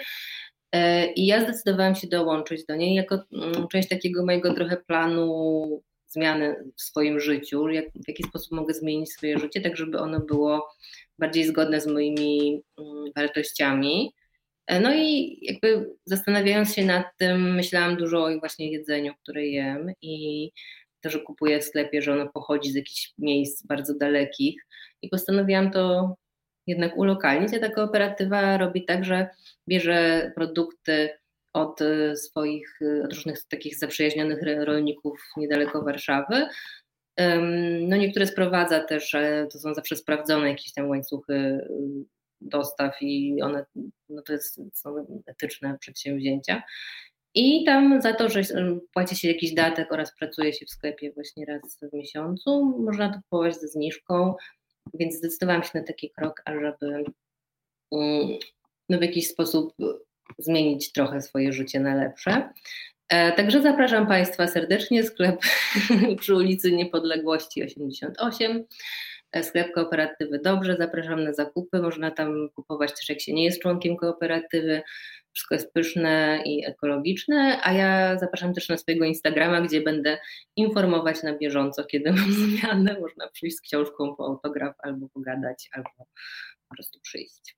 E, I ja zdecydowałam się dołączyć do niej jako mm, część takiego mojego trochę planu zmiany w swoim życiu, jak, w jaki sposób mogę zmienić swoje życie, tak żeby ono było bardziej zgodne z moimi mm, wartościami. E, no i jakby zastanawiając się nad tym, myślałam dużo o właśnie jedzeniu, które jem i to, że kupuję w sklepie, że ono pochodzi z jakichś miejsc bardzo dalekich i postanowiłam to jednak ulokalnić, a ta kooperatywa robi tak, że bierze produkty od e, swoich, e, od różnych takich zaprzyjaźnionych rolników niedaleko Warszawy. No niektóre sprowadza też, to są zawsze sprawdzone jakieś tam łańcuchy dostaw i one, no to jest, są etyczne przedsięwzięcia. I tam za to, że płaci się jakiś datek oraz pracuje się w sklepie właśnie raz w miesiącu, można to kupować ze zniżką, więc zdecydowałam się na taki krok, ażeby mm, no, w jakiś sposób zmienić trochę swoje życie na lepsze. E, także zapraszam Państwa serdecznie, sklep [laughs] przy ulicy Niepodległości 88. E, sklep kooperatywy dobrze, zapraszam na zakupy, można tam kupować też jak się nie jest członkiem kooperatywy, wszystko jest pyszne i ekologiczne, a ja zapraszam też na swojego Instagrama, gdzie będę informować na bieżąco, kiedy mam [laughs] zmianę, można przyjść z książką po autograf albo pogadać, albo po prostu przyjść.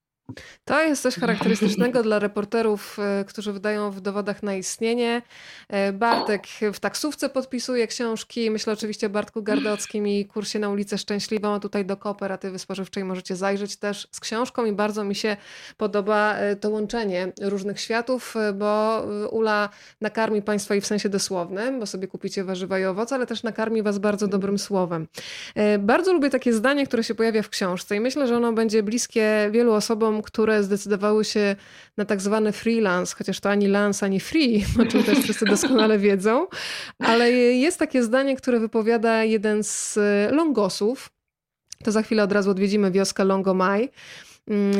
To jest coś charakterystycznego dla reporterów, e, którzy wydają w dowodach na istnienie. E, Bartek w taksówce podpisuje książki. Myślę oczywiście o Bartku Gardockim i kursie na ulicę Szczęśliwą. A tutaj do kooperatywy spożywczej możecie zajrzeć też z książką i bardzo mi się podoba e, to łączenie różnych światów, bo Ula nakarmi Państwa i w sensie dosłownym, bo sobie kupicie warzywa i owoce, ale też nakarmi Was bardzo dobrym słowem. Bardzo lubię takie zdanie, które się pojawia w książce i myślę, że ono będzie bliskie wielu osobom, które zdecydowały się na tak zwany freelance, chociaż to ani lance, ani free, [laughs] o czym też wszyscy doskonale wiedzą, ale jest takie zdanie, które wypowiada jeden z longosów, to za chwilę od razu odwiedzimy wioskę Longomai,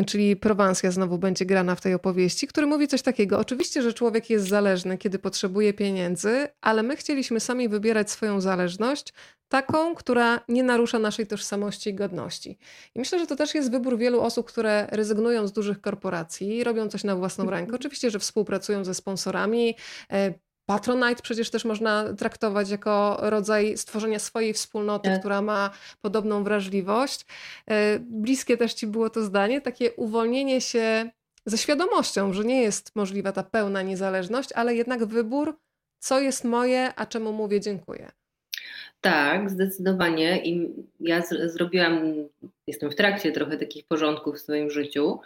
czyli Prowansja znowu będzie grana w tej opowieści, który mówi coś takiego. Oczywiście, że człowiek jest zależny, kiedy potrzebuje pieniędzy, ale my chcieliśmy sami wybierać swoją zależność, taką, która nie narusza naszej tożsamości i godności. I myślę, że to też jest wybór wielu osób, które rezygnują z dużych korporacji, robią coś na własną rękę. Oczywiście, że współpracują ze sponsorami, e, Patronite przecież też można traktować jako rodzaj stworzenia swojej wspólnoty, tak. która ma podobną wrażliwość. E, bliskie też ci było to zdanie, takie uwolnienie się ze świadomością, że nie jest możliwa ta pełna niezależność, ale jednak wybór, co jest moje, a czemu mówię dziękuję. Tak, zdecydowanie. I ja z- zrobiłam, jestem w trakcie trochę takich porządków w swoim życiu,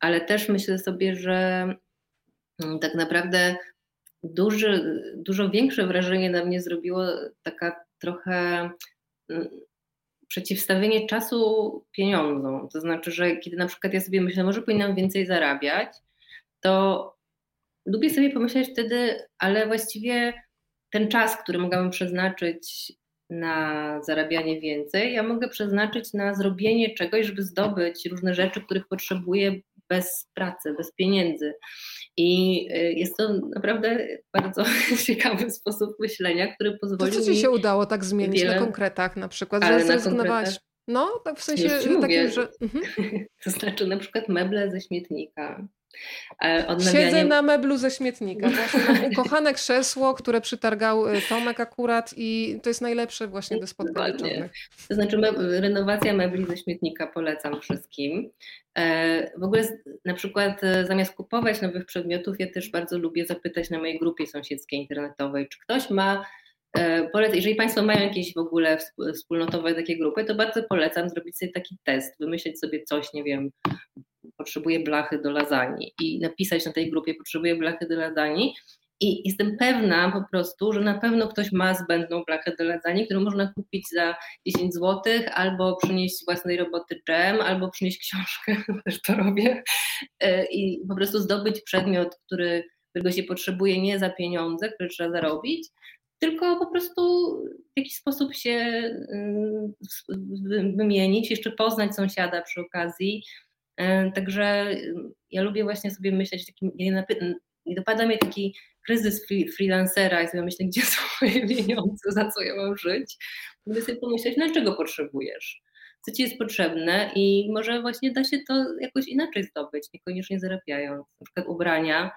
ale też myślę sobie, że mm, tak naprawdę duży, dużo większe wrażenie na mnie zrobiło taka trochę mm, przeciwstawienie czasu pieniądzom. To znaczy, że kiedy na przykład ja sobie myślę, może powinnam więcej zarabiać, to lubię sobie pomyśleć wtedy, ale właściwie ten czas, który mogłabym przeznaczyć na zarabianie więcej, ja mogę przeznaczyć na zrobienie czegoś, żeby zdobyć różne rzeczy, których potrzebuję bez pracy, bez pieniędzy. I y, jest to naprawdę bardzo [laughs] ciekawy sposób myślenia, który pozwoli. To co ci się udało tak zmienić wiele... na konkretach na przykład, że zrezygnowałaś? No, tak w sensie takim, że. Mhm. [laughs] To znaczy na przykład meble ze śmietnika. Odnawianie... Siedzę na meblu ze śmietnika. Właśnie mam ukochane krzesło, które przytargał y, Tomek akurat i to jest najlepsze właśnie do spotkań To znaczy renowacja mebli ze śmietnika polecam wszystkim. E, w ogóle na przykład e, zamiast kupować nowych przedmiotów, ja też bardzo lubię zapytać na mojej grupie sąsiedzkiej internetowej, czy ktoś ma jeżeli Państwo mają jakieś w ogóle wspólnotowe takie grupy, to bardzo polecam zrobić sobie taki test, wymyślić sobie coś, nie wiem, potrzebuję blachy do lasagne i napisać na tej grupie potrzebuję blachy do lasagne i jestem pewna po prostu, że na pewno ktoś ma zbędną blachę do lasagne, którą można kupić za 10 zł, albo przynieść własnej roboty dżem, albo przynieść książkę, [laughs] też to robię, e, i po prostu zdobyć przedmiot, który, którego się potrzebuje nie za pieniądze, które trzeba zarobić, tylko po prostu w jakiś sposób się mm, wymienić, jeszcze poznać sąsiada przy okazji. E, także ja lubię właśnie sobie myśleć, takim, nie dopada mnie taki kryzys free, freelancera i sobie myślę, gdzie są [laughs] moje pieniądze, za co ja mam żyć. Mogę sobie pomyśleć, no czego potrzebujesz? Co ci jest potrzebne i może właśnie da się to jakoś inaczej zdobyć, niekoniecznie zarabiając. Na przykład ubrania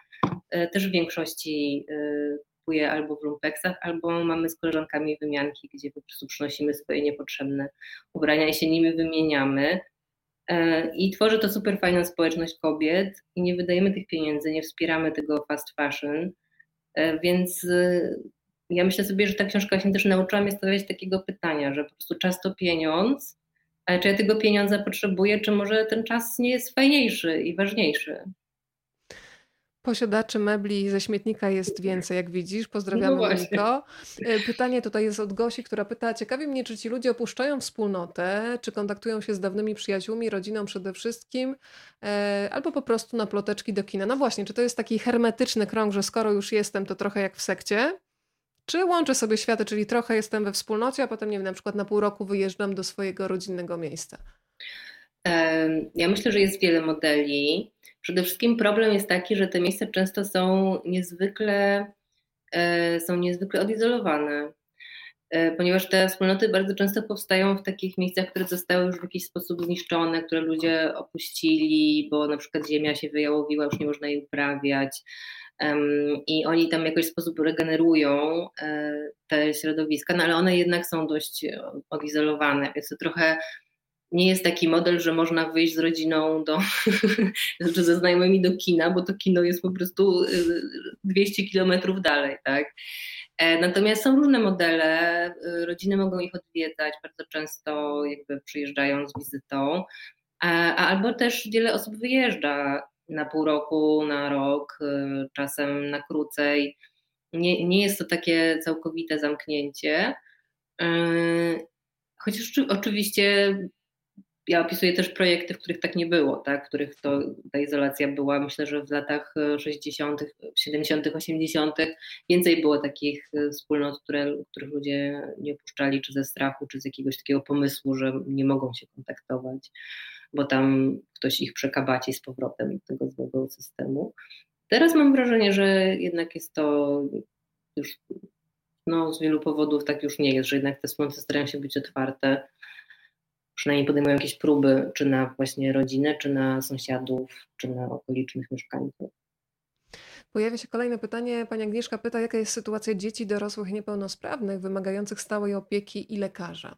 e, też w większości e, kupuję albo w lumpeksach, albo mamy z koleżankami wymianki, gdzie po prostu przynosimy swoje niepotrzebne ubrania i się nimi wymieniamy. E, I tworzy to super fajną społeczność kobiet i nie wydajemy tych pieniędzy, nie wspieramy tego fast fashion, E, więc y, ja myślę sobie, że ta książka się też nauczyła mnie stawiać takiego pytania, że po prostu czas to pieniądz, ale czy ja tego pieniądza potrzebuję, czy może ten czas nie jest fajniejszy i ważniejszy? Posiadaczy mebli ze śmietnika jest więcej, jak widzisz. Pozdrawiamy no Moniko. E, pytanie tutaj jest od Gosi, która pyta, ciekawi mnie, czy ci ludzie opuszczają wspólnotę, czy kontaktują się z dawnymi przyjaciółmi, rodziną przede wszystkim, e, albo po prostu na ploteczki do kina. No właśnie, czy to jest taki hermetyczny krąg, że skoro już jestem, to trochę jak w sekcie? Czy łączę sobie światy, czyli trochę jestem we wspólnocie, a potem, nie wiem, na przykład na pół roku wyjeżdżam do swojego rodzinnego miejsca? Ja myślę, że jest wiele modeli. Przede wszystkim problem jest taki, że te miejsca często są niezwykle, e, są niezwykle odizolowane, e, ponieważ te wspólnoty bardzo często powstają w takich miejscach, które zostały już w jakiś sposób zniszczone, które ludzie opuścili, bo na przykład ziemia się wyjałowiła, już nie można jej uprawiać. I oni tam w jakiś sposób regenerują e, te środowiska, no ale one jednak są dość odizolowane, więc to trochę nie jest taki model, że można wyjść z rodziną do, [laughs] czy ze znajomymi do kina, bo to kino jest po prostu 200 y, kilometrów dalej, tak? E, natomiast są różne modele, y, rodziny mogą ich odwiedzać, bardzo często jakby przyjeżdżają z wizytą, albo też wiele osób wyjeżdża na pół roku, na rok, y, czasem na krócej. Nie, nie jest to takie całkowite zamknięcie. Chociaż oczywiście ja opisuję też projekty, w których tak nie było, tak? w których to, ta izolacja była, myślę, że w latach 60., 70., 80. więcej było takich e, wspólnot, które, których ludzie nie opuszczali, czy ze strachu, czy z jakiegoś takiego pomysłu, że nie mogą się kontaktować, bo tam ktoś ich przekabaci z powrotem tego złego systemu. Teraz mam wrażenie, że jednak jest to już no, z wielu powodów tak już nie jest, że jednak te wspólnoty starają się być otwarte przynajmniej podejmują jakieś próby, czy na właśnie rodzinę, czy na sąsiadów, czy na okolicznych mieszkańców. Pojawia się kolejne pytanie. Pani Agnieszka pyta, jaka jest sytuacja dzieci dorosłych niepełnosprawnych wymagających stałej opieki i lekarza?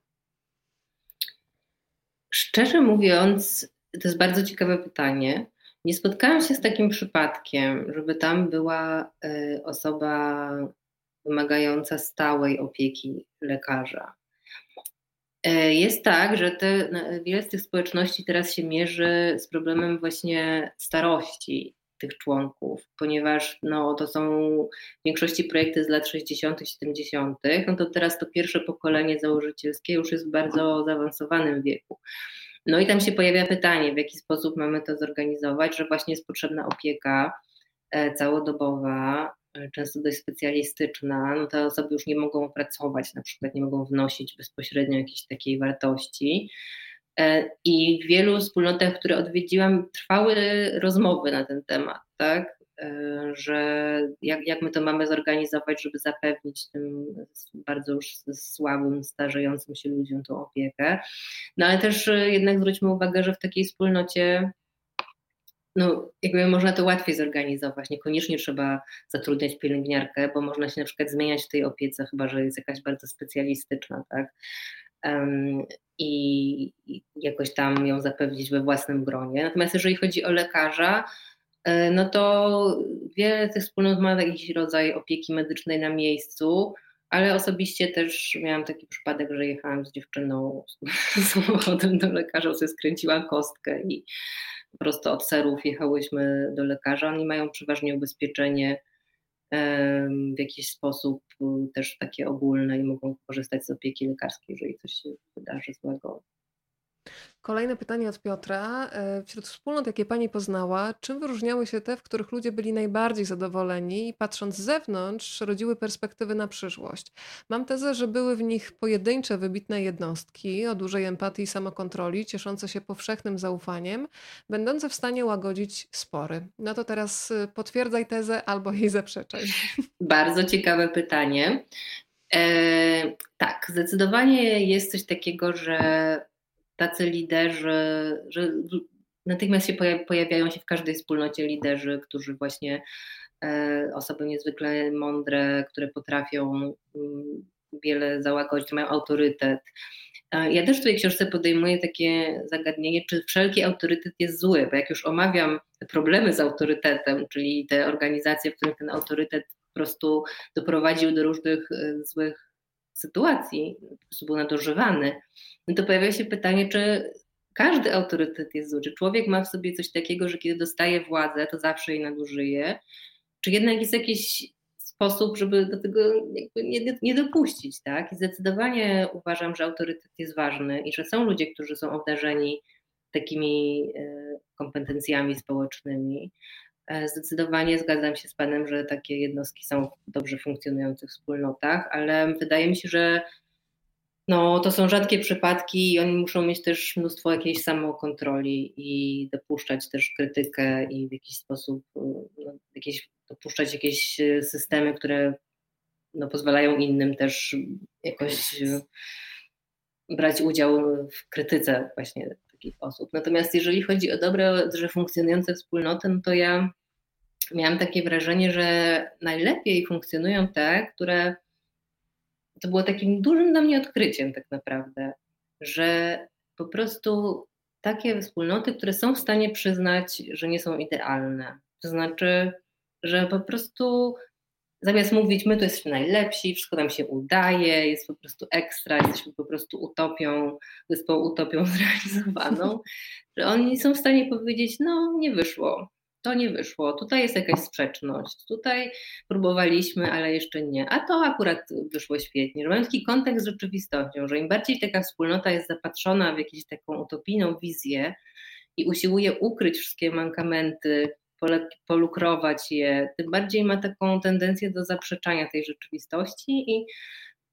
Szczerze mówiąc, to jest bardzo ciekawe pytanie. Nie spotkałam się z takim przypadkiem, żeby tam była y, osoba wymagająca stałej opieki lekarza. E, jest tak, że te, wiele z tych społeczności teraz się mierzy z problemem właśnie starości tych członków, ponieważ no, to są w większości projekty z lat 60., 70., no to teraz to pierwsze pokolenie założycielskie już jest w bardzo zaawansowanym wieku. No i tam się pojawia pytanie, w jaki sposób mamy to zorganizować, że właśnie jest potrzebna opieka e, całodobowa, często dość specjalistyczna, no te osoby już nie mogą pracować, na przykład nie mogą wnosić bezpośrednio jakiejś takiej wartości. E, I w wielu wspólnotach, które odwiedziłam, trwały rozmowy na ten temat, tak? E, że jak, jak my to mamy zorganizować, żeby zapewnić tym bardzo już słabym, starzejącym się ludziom tą opiekę. No ale też jednak zwróćmy uwagę, że w takiej wspólnocie no, jakby można to łatwiej zorganizować. Niekoniecznie trzeba zatrudniać pielęgniarkę, bo można się na przykład zmieniać w tej opiece, chyba że jest jakaś bardzo specjalistyczna, tak? Um, i, jakoś tam ją zapewnić we własnym gronie. Natomiast jeżeli chodzi o lekarza, e, no to wiele tych wspólnot ma jakiś rodzaj opieki medycznej na miejscu, ale osobiście też miałam taki przypadek, że jechałam z dziewczyną [laughs] samochodem do lekarza, sobie skręciła kostkę i po prostu od serów jechałyśmy do lekarza. Oni mają przeważnie ubezpieczenie w jakiś sposób też takie ogólne i mogą korzystać z opieki lekarskiej, jeżeli coś się wydarzy złego. Kolejne pytanie od Piotra. E, wśród wspólnot, jakie Pani poznała, czym wyróżniały się te, w których ludzie byli najbardziej zadowoleni i patrząc z zewnątrz, rodziły perspektywy na przyszłość? Mam tezę, że były w nich pojedyncze, wybitne jednostki o dużej empatii i samokontroli, cieszące się powszechnym zaufaniem, będące w stanie łagodzić spory. No to teraz y, potwierdzaj tezę albo jej zaprzeczaj. [laughs] Bardzo ciekawe pytanie. E, tak, zdecydowanie jest coś takiego, że tacy liderzy, że natychmiast się pojawiają się w każdej wspólnocie liderzy, którzy właśnie e, osoby niezwykle mądre, które potrafią mm, wiele załagodzić, mają autorytet. Ja też w tej książce podejmuję takie zagadnienie, czy wszelki autorytet jest zły, bo jak już omawiam te problemy z autorytetem, czyli te organizacje, w których ten autorytet po prostu doprowadził do różnych e, złych sytuacji, prostu był nadużywany, no to pojawia się pytanie, czy każdy autorytet jest zły, czy człowiek ma w sobie coś takiego, że kiedy dostaje władzę, to zawsze jej nadużyje, czy jednak jest jakiś sposób, żeby do tego nie, nie dopuścić, tak? I zdecydowanie uważam, że autorytet jest ważny i że są ludzie, którzy są obdarzeni takimi e, kompetencjami społecznymi, zdecydowanie zgadzam się z Panem, że takie jednostki są w dobrze funkcjonujących wspólnotach, ale wydaje mi się, że no, to są rzadkie przypadki i oni muszą mieć też mnóstwo jakiejś samokontroli i dopuszczać też krytykę i w jakiś sposób no, jakieś, dopuszczać jakieś systemy, które no, pozwalają innym też jakoś brać udział w krytyce właśnie osób. Natomiast jeżeli chodzi o dobre, że funkcjonujące wspólnoty, no to ja miałam takie wrażenie, że najlepiej funkcjonują te, które to było takim dużym dla mnie odkryciem tak naprawdę, że po prostu takie wspólnoty, które są w stanie przyznać, że nie są idealne. To znaczy, że po prostu zamiast mówić, my to jesteśmy najlepsi, wszystko nam się udaje, jest po prostu ekstra, jesteśmy po prostu utopią, wyspą utopią [laughs] zrealizowaną, że oni są w stanie powiedzieć, no nie wyszło, to nie wyszło, tutaj jest jakaś sprzeczność, tutaj próbowaliśmy, ale jeszcze nie, a to akurat wyszło świetnie, że mają taki kontekst z rzeczywistością, że im bardziej taka wspólnota jest zapatrzona w jakąś taką utopijną wizję i usiłuje ukryć wszystkie mankamenty, polukrować je, tym bardziej ma taką tendencję do zaprzeczania tej rzeczywistości i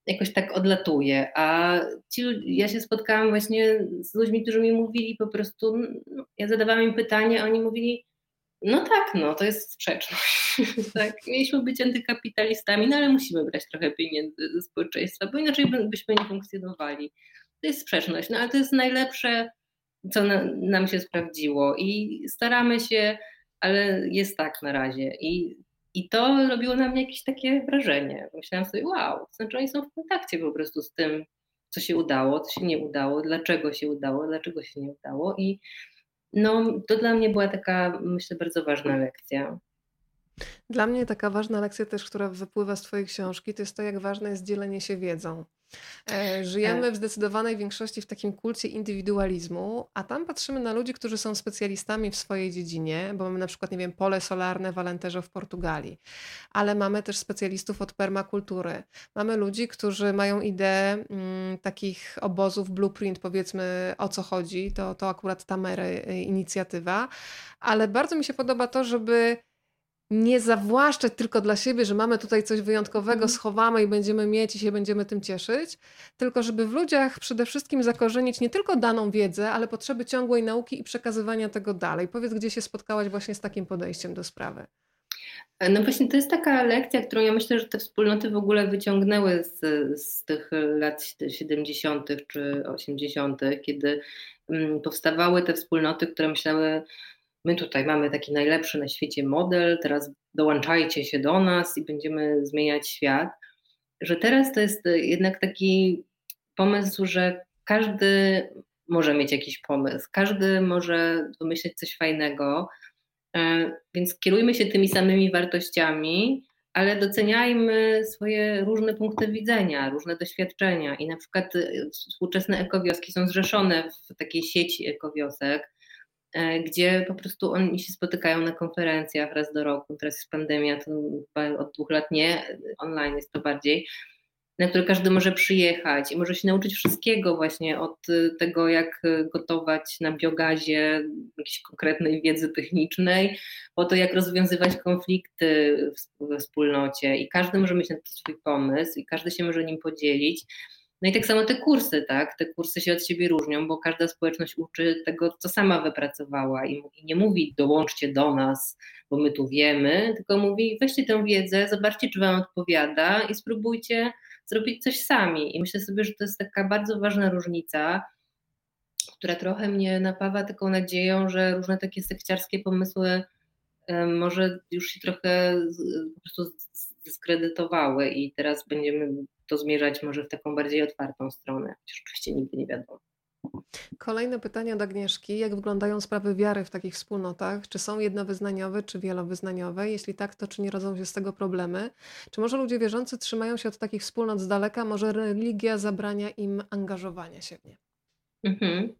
jakoś tak odlatuje. A ci, ja się spotkałam właśnie z ludźmi, którzy mi mówili po prostu, no, ja zadawałam im pytanie, a oni mówili, no tak, no to jest sprzeczność. [laughs] tak, mieliśmy być antykapitalistami, no ale musimy brać trochę pieniędzy ze społeczeństwa, bo inaczej byśmy nie funkcjonowali. To jest sprzeczność, no ale to jest najlepsze, co na, nam się sprawdziło i staramy się ale jest tak na razie. I, i to robiło na mnie jakieś takie wrażenie. Myślałam sobie, wow, znaczy oni są w kontakcie po prostu z tym, co się udało, co się nie udało, dlaczego się udało, dlaczego się nie udało. I no, to dla mnie była taka, myślę, bardzo ważna lekcja. Dla mnie taka ważna lekcja też, która wypływa z Twojej książki, to jest to, jak ważne jest dzielenie się wiedzą. E, żyjemy w zdecydowanej większości w takim kulcie indywidualizmu, a tam patrzymy na ludzi, którzy są specjalistami w swojej dziedzinie, bo mamy na przykład, nie wiem, pole solarne w Alentejo w Portugalii, ale mamy też specjalistów od permakultury. Mamy ludzi, którzy mają ideę mm, takich obozów, blueprint, powiedzmy o co chodzi, to, to akurat Tamery y, inicjatywa, ale bardzo mi się podoba to, żeby nie zawłaszczać tylko dla siebie, że mamy tutaj coś wyjątkowego, mm. schowamy i będziemy mieć i się będziemy tym cieszyć, tylko żeby w ludziach przede wszystkim zakorzenić nie tylko daną wiedzę, ale potrzeby ciągłej nauki i przekazywania tego dalej. Powiedz, gdzie się spotkałaś właśnie z takim podejściem do sprawy. No właśnie to jest taka lekcja, którą ja myślę, że te wspólnoty w ogóle wyciągnęły z, z tych lat 70. czy 80., kiedy mm, powstawały te wspólnoty, które myślały, my tutaj mamy taki najlepszy na świecie model, teraz dołączajcie się do nas i będziemy zmieniać świat. Że teraz to jest jednak taki pomysł, że każdy może mieć jakiś pomysł, każdy może wymyśleć coś fajnego, e, więc kierujmy się tymi samymi wartościami, ale doceniajmy swoje różne punkty widzenia, różne doświadczenia. I na przykład y, współczesne ekowioski są zrzeszone w takiej sieci ekowiosek, gdzie po prostu oni się spotykają na konferencjach raz do roku. Teraz jest pandemia, to od dwóch lat nie, online jest to bardziej, na które każdy może przyjechać i może się nauczyć wszystkiego właśnie od y, tego, jak y, gotować na biogazie, jakiejś konkretnej wiedzy technicznej, po to, jak rozwiązywać konflikty we wspólnocie i każdy może mieć na to swój pomysł i każdy się może nim podzielić. No i tak samo te kursy, tak? Te kursy się od siebie różnią, bo każda społeczność uczy tego, co sama wypracowała i, i nie mówi dołączcie do nas, bo my tu wiemy, tylko mówi weźcie tę wiedzę, zobaczcie, czy wam odpowiada i spróbujcie zrobić coś sami. I myślę sobie, że to jest taka bardzo ważna różnica, która trochę mnie napawa taką nadzieją, że różne takie sekciarskie pomysły może już się trochę po prostu zdyskredytowały i teraz będziemy to zmierzać może w taką bardziej otwartą stronę, chociaż oczywiście nigdy nie wiadomo. Kolejne pytanie od Agnieszki. Jak wyglądają sprawy wiary w takich wspólnotach? Czy są jednowyznaniowe, czy wielowyznaniowe? Jeśli tak, to czy nie rodzą się z tego problemy? Czy może ludzie wierzący trzymają się od takich wspólnot z daleka? Może religia zabrania im angażowania się w nie? Mhm.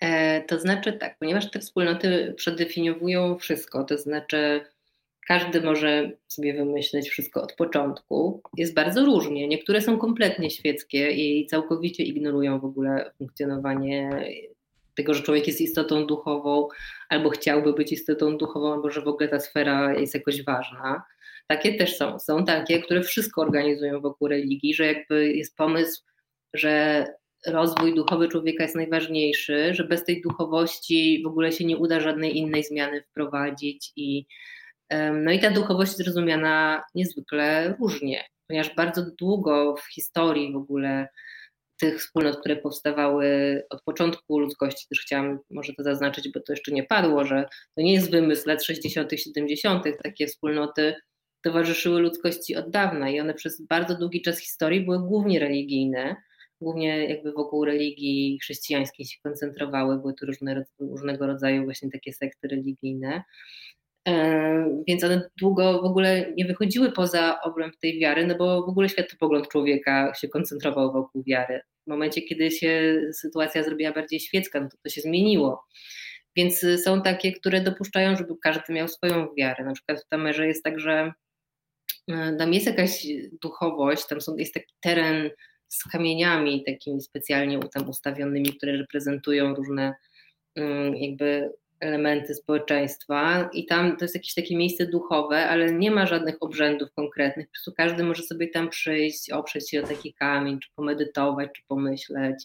E, to znaczy tak, ponieważ te wspólnoty przedefiniowują wszystko, to znaczy każdy może sobie wymyśleć wszystko od początku. Jest bardzo różnie. Niektóre są kompletnie świeckie i całkowicie ignorują w ogóle funkcjonowanie tego, że człowiek jest istotą duchową, albo chciałby być istotą duchową, albo że w ogóle ta sfera jest jakoś ważna. Takie też są. Są takie, które wszystko organizują wokół religii, że jakby jest pomysł, że rozwój duchowy człowieka jest najważniejszy, że bez tej duchowości w ogóle się nie uda żadnej innej zmiany wprowadzić i no i ta duchowość jest rozumiana niezwykle różnie, ponieważ bardzo długo w historii w ogóle tych wspólnot, które powstawały od początku ludzkości, też chciałam może to zaznaczyć, bo to jeszcze nie padło, że to nie jest wymysł lat 60., 70., takie wspólnoty towarzyszyły ludzkości od dawna i one przez bardzo długi czas historii były głównie religijne, głównie jakby wokół religii chrześcijańskiej się koncentrowały, były tu różne, różnego rodzaju właśnie takie sekty religijne. E, więc one długo w ogóle nie wychodziły poza obręb tej wiary, no bo w ogóle światopogląd człowieka się koncentrował wokół wiary. W momencie, kiedy się sytuacja zrobiła bardziej świecka, no to to się zmieniło. Więc są takie, które dopuszczają, żeby każdy miał swoją wiarę. Na przykład w Tamerze jest tak, że e, tam jest jakaś duchowość, tam są, jest taki teren z kamieniami takimi specjalnie tam ustawionymi, które reprezentują różne mm, jakby elementy społeczeństwa i tam to jest jakieś takie miejsce duchowe, ale nie ma żadnych obrzędów konkretnych. Po prostu każdy może sobie tam przyjść, oprzeć się o taki kamień, czy pomedytować, czy pomyśleć.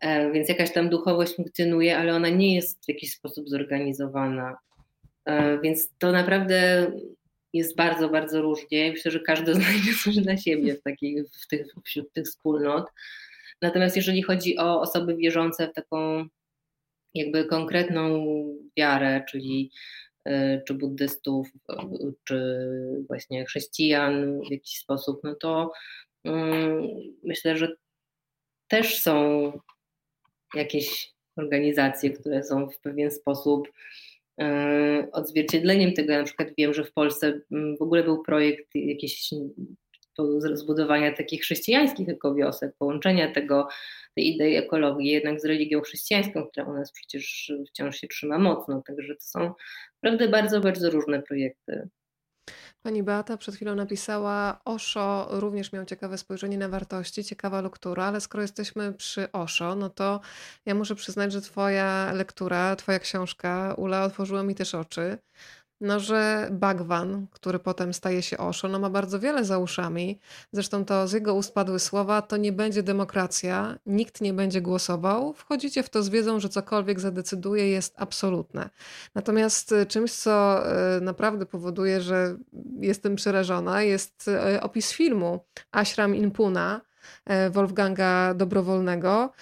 E, więc jakaś tam duchowość funkcjonuje, ale ona nie jest w jakiś sposób zorganizowana. E, więc to naprawdę jest bardzo, bardzo różnie. Myślę, że każdy [laughs] znajdzie coś dla siebie w, takich, w tych, wśród tych wspólnot. Natomiast jeżeli chodzi o osoby wierzące w taką jakby konkretną wiarę, czyli e, czy buddystów, czy właśnie chrześcijan w jakiś sposób, no to mm, myślę, że też są jakieś organizacje, które są w pewien sposób e, odzwierciedleniem tego. Ja na przykład wiem, że w Polsce mm, w ogóle był projekt jakiś zbudowania takich chrześcijańskich ekowiosek, połączenia tego, tej idei ekologii jednak z religią chrześcijańską, która u nas przecież wciąż się trzyma mocno. Także to są naprawdę bardzo, bardzo różne projekty. Pani Beata przed chwilą napisała, Osho również miał ciekawe spojrzenie na wartości, ciekawa lektura, ale skoro jesteśmy przy Osho, no to ja muszę przyznać, że Twoja lektura, Twoja książka, Ula, otworzyła mi też oczy no, że Bhagwan, który potem staje się Osho, no ma bardzo wiele za uszami. Zresztą to z jego ust padły słowa, to nie będzie demokracja, nikt nie będzie głosował. Wchodzicie w to z wiedzą, że cokolwiek zadecyduje jest absolutne. Natomiast y, czymś, co y, naprawdę powoduje, że jestem przerażona, jest y, opis filmu Ashram in Pune Wolfganga Dobrowolnego,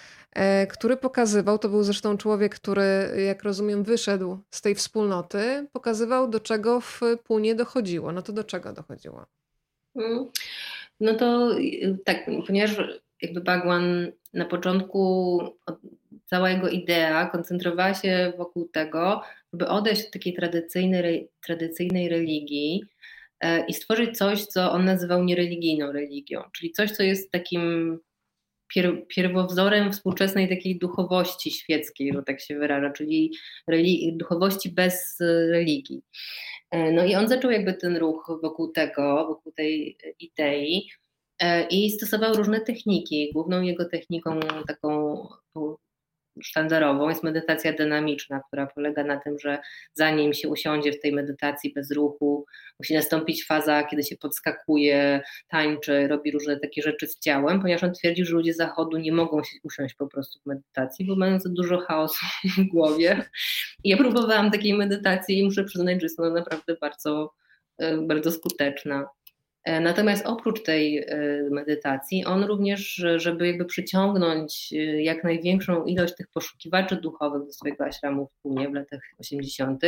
który pokazywał, to był zresztą człowiek, który, jak rozumiem, wyszedł z tej wspólnoty, pokazywał, do czego w Punie dochodziło. No to do czego dochodziło? Mm. No to tak, ponieważ jakby Bagwan na początku cała jego idea koncentrowała się wokół tego, żeby odejść od takiej tradycyjnej, tradycyjnej religii, i stworzyć coś, co on nazywał niereligijną religią, czyli coś, co jest takim pier, pierwowzorem współczesnej takiej duchowości świeckiej, że tak się wyraża, czyli religi- duchowości bez religii. No i on zaczął jakby ten ruch wokół tego, wokół tej idei i stosował różne techniki. Główną jego techniką taką sztandarową jest medytacja dynamiczna, która polega na tym, że zanim się usiądzie w tej medytacji bez ruchu, musi nastąpić faza, kiedy się podskakuje, tańczy, robi różne takie rzeczy z ciałem, ponieważ on twierdzi, że ludzie zachodu nie mogą się usiąść po prostu w medytacji, bo mają za dużo chaosu [laughs] w głowie. I ja próbowałam takiej medytacji i muszę przyznać, że jest ona naprawdę bardzo, e, bardzo skuteczna. E, natomiast oprócz tej e, medytacji, on również, żeby jakby przyciągnąć e, jak największą ilość tych poszukiwaczy duchowych do swojego ashramu w Punie w latach 80.,